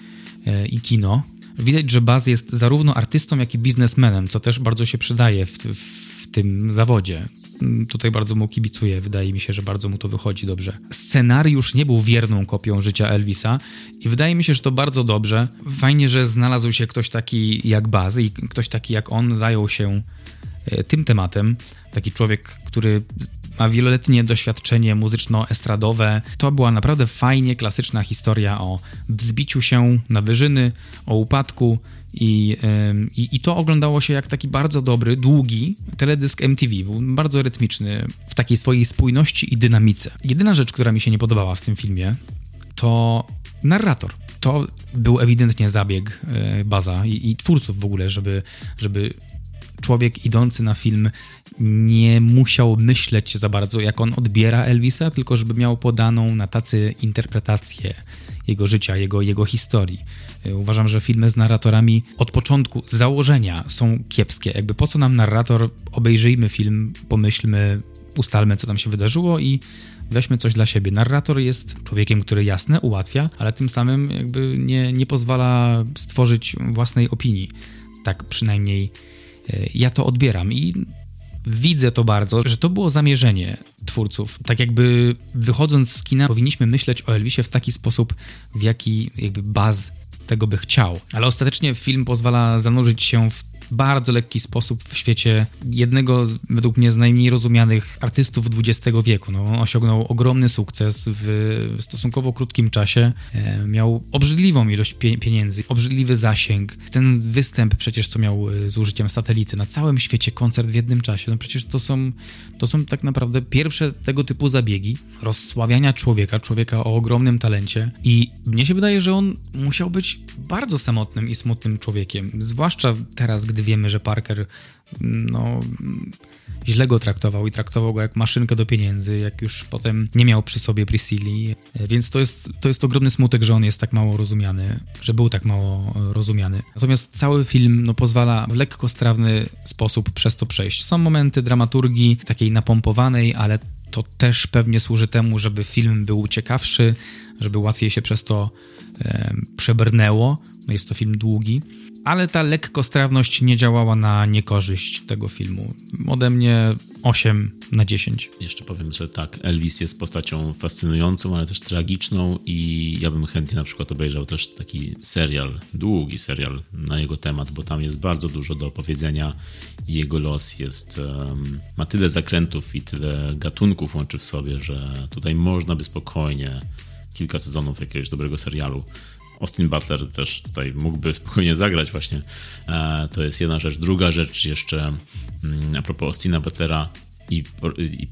e, i kino. Widać, że Baz jest zarówno artystą, jak i biznesmenem, co też bardzo się przydaje w, w tym zawodzie. Tutaj bardzo mu kibicuję, wydaje mi się, że bardzo mu to wychodzi dobrze. Scenariusz nie był wierną kopią życia Elvisa i wydaje mi się, że to bardzo dobrze. Fajnie, że znalazł się ktoś taki jak Baz i ktoś taki jak on zajął się e, tym tematem. Taki człowiek, który ma wieloletnie doświadczenie muzyczno-estradowe. To była naprawdę fajnie klasyczna historia o wzbiciu się na wyżyny, o upadku i, i, i, to oglądało się jak taki bardzo dobry, długi teledysk MTV. Był bardzo rytmiczny w takiej swojej spójności i dynamice. Jedyna rzecz, która mi się nie podobała w tym filmie, to narrator. To był ewidentnie zabieg e, Baza i, i twórców w ogóle, żeby, żeby człowiek idący na film nie musiał myśleć za bardzo, jak on odbiera Elvisa, tylko żeby miał podaną na tacy interpretację jego życia, jego, jego historii. Y, uważam, że filmy z narratorami od początku, z założenia są kiepskie. Jakby po co nam narrator? Obejrzyjmy film, pomyślmy, ustalmy, co tam się wydarzyło i weźmy coś dla siebie. Narrator jest człowiekiem, który jasne ułatwia, ale tym samym jakby nie, nie pozwala stworzyć własnej opinii. Tak przynajmniej y, ja to odbieram i widzę to bardzo, że to było zamierzenie twórców. Tak jakby wychodząc z kina, powinniśmy myśleć o Elvisie w taki sposób, w jaki jakby Baz tego by chciał. Ale ostatecznie film pozwala zanurzyć się w bardzo lekki sposób w świecie jednego, według mnie, z najmniej rozumianych artystów XX wieku. No, osiągnął ogromny sukces w stosunkowo krótkim czasie. E, miał obrzydliwą ilość pie pieniędzy, obrzydliwy zasięg. Ten występ przecież, co miał e, z użyciem satelity na całym świecie, koncert w jednym czasie, no przecież to są, to są tak naprawdę pierwsze tego typu zabiegi rozsławiania człowieka, człowieka o ogromnym talencie i mnie się wydaje, że on musiał być bardzo samotnym i smutnym człowiekiem, zwłaszcza teraz, gdy wiemy, że Parker no, źle go traktował i traktował go jak maszynkę do pieniędzy, jak już potem nie miał przy sobie Priscilli, więc to jest, to jest ogromny smutek, że on jest tak mało rozumiany, że był tak mało rozumiany. Natomiast cały film no, pozwala w lekko strawny sposób przez to przejść. Są momenty dramaturgii takiej napompowanej, ale to też pewnie służy temu, żeby film był ciekawszy, żeby łatwiej się przez to e, przebrnęło. No jest to film długi ale ta lekkostrawność nie działała na niekorzyść tego filmu. Ode mnie 8 na 10. Jeszcze powiem, że tak, Elvis jest postacią fascynującą, ale też tragiczną i ja bym chętnie na przykład obejrzał też taki serial, długi serial na jego temat, bo tam jest bardzo dużo do opowiedzenia i jego los jest, um, ma tyle zakrętów i tyle gatunków łączy w sobie, że tutaj można by spokojnie kilka sezonów jakiegoś dobrego serialu Austin Butler też tutaj mógłby spokojnie zagrać właśnie. E, to jest jedna rzecz. Druga rzecz jeszcze mm, a propos Austina Butlera i,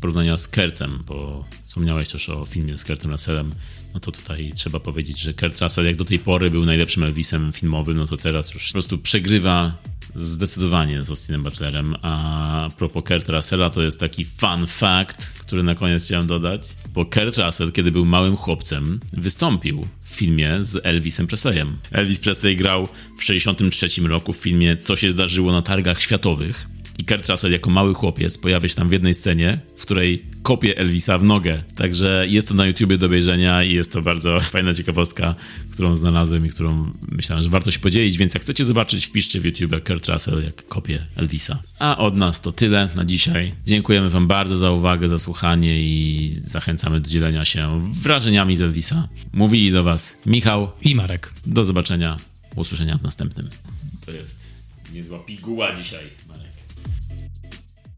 porównania z Kurtem, bo wspomniałeś też o filmie z Kurtem Russellem, no to tutaj trzeba powiedzieć, że Kurt Russell jak do tej pory był najlepszym Elvisem filmowym, no to teraz już po prostu przegrywa Zdecydowanie z Austinem Butlerem. A propos Kurt Russella, to jest taki fun fact, który na koniec chciałem dodać. Bo Kurt Russell, kiedy był małym chłopcem, wystąpił w filmie z Elvisem Presleyem. Elvis Presley grał w 1963 roku w filmie Co się zdarzyło na targach światowych i Kurt Russell jako mały chłopiec pojawia się tam w jednej scenie, w której kopie Elvisa w nogę. Także jest to na YouTubie do obejrzenia i jest to bardzo fajna ciekawostka, którą znalazłem i którą myślałem, że warto się podzielić, więc jak chcecie zobaczyć, wpiszcie w YouTube Kurt Russell jak kopie Elvisa. A od nas to tyle na dzisiaj. Dziękujemy wam bardzo za uwagę, za słuchanie i zachęcamy do dzielenia się wrażeniami z Elvisa. Mówili do was Michał i Marek. Do zobaczenia, usłyszenia w następnym. To jest niezła piguła dzisiaj, Marek. Thank you.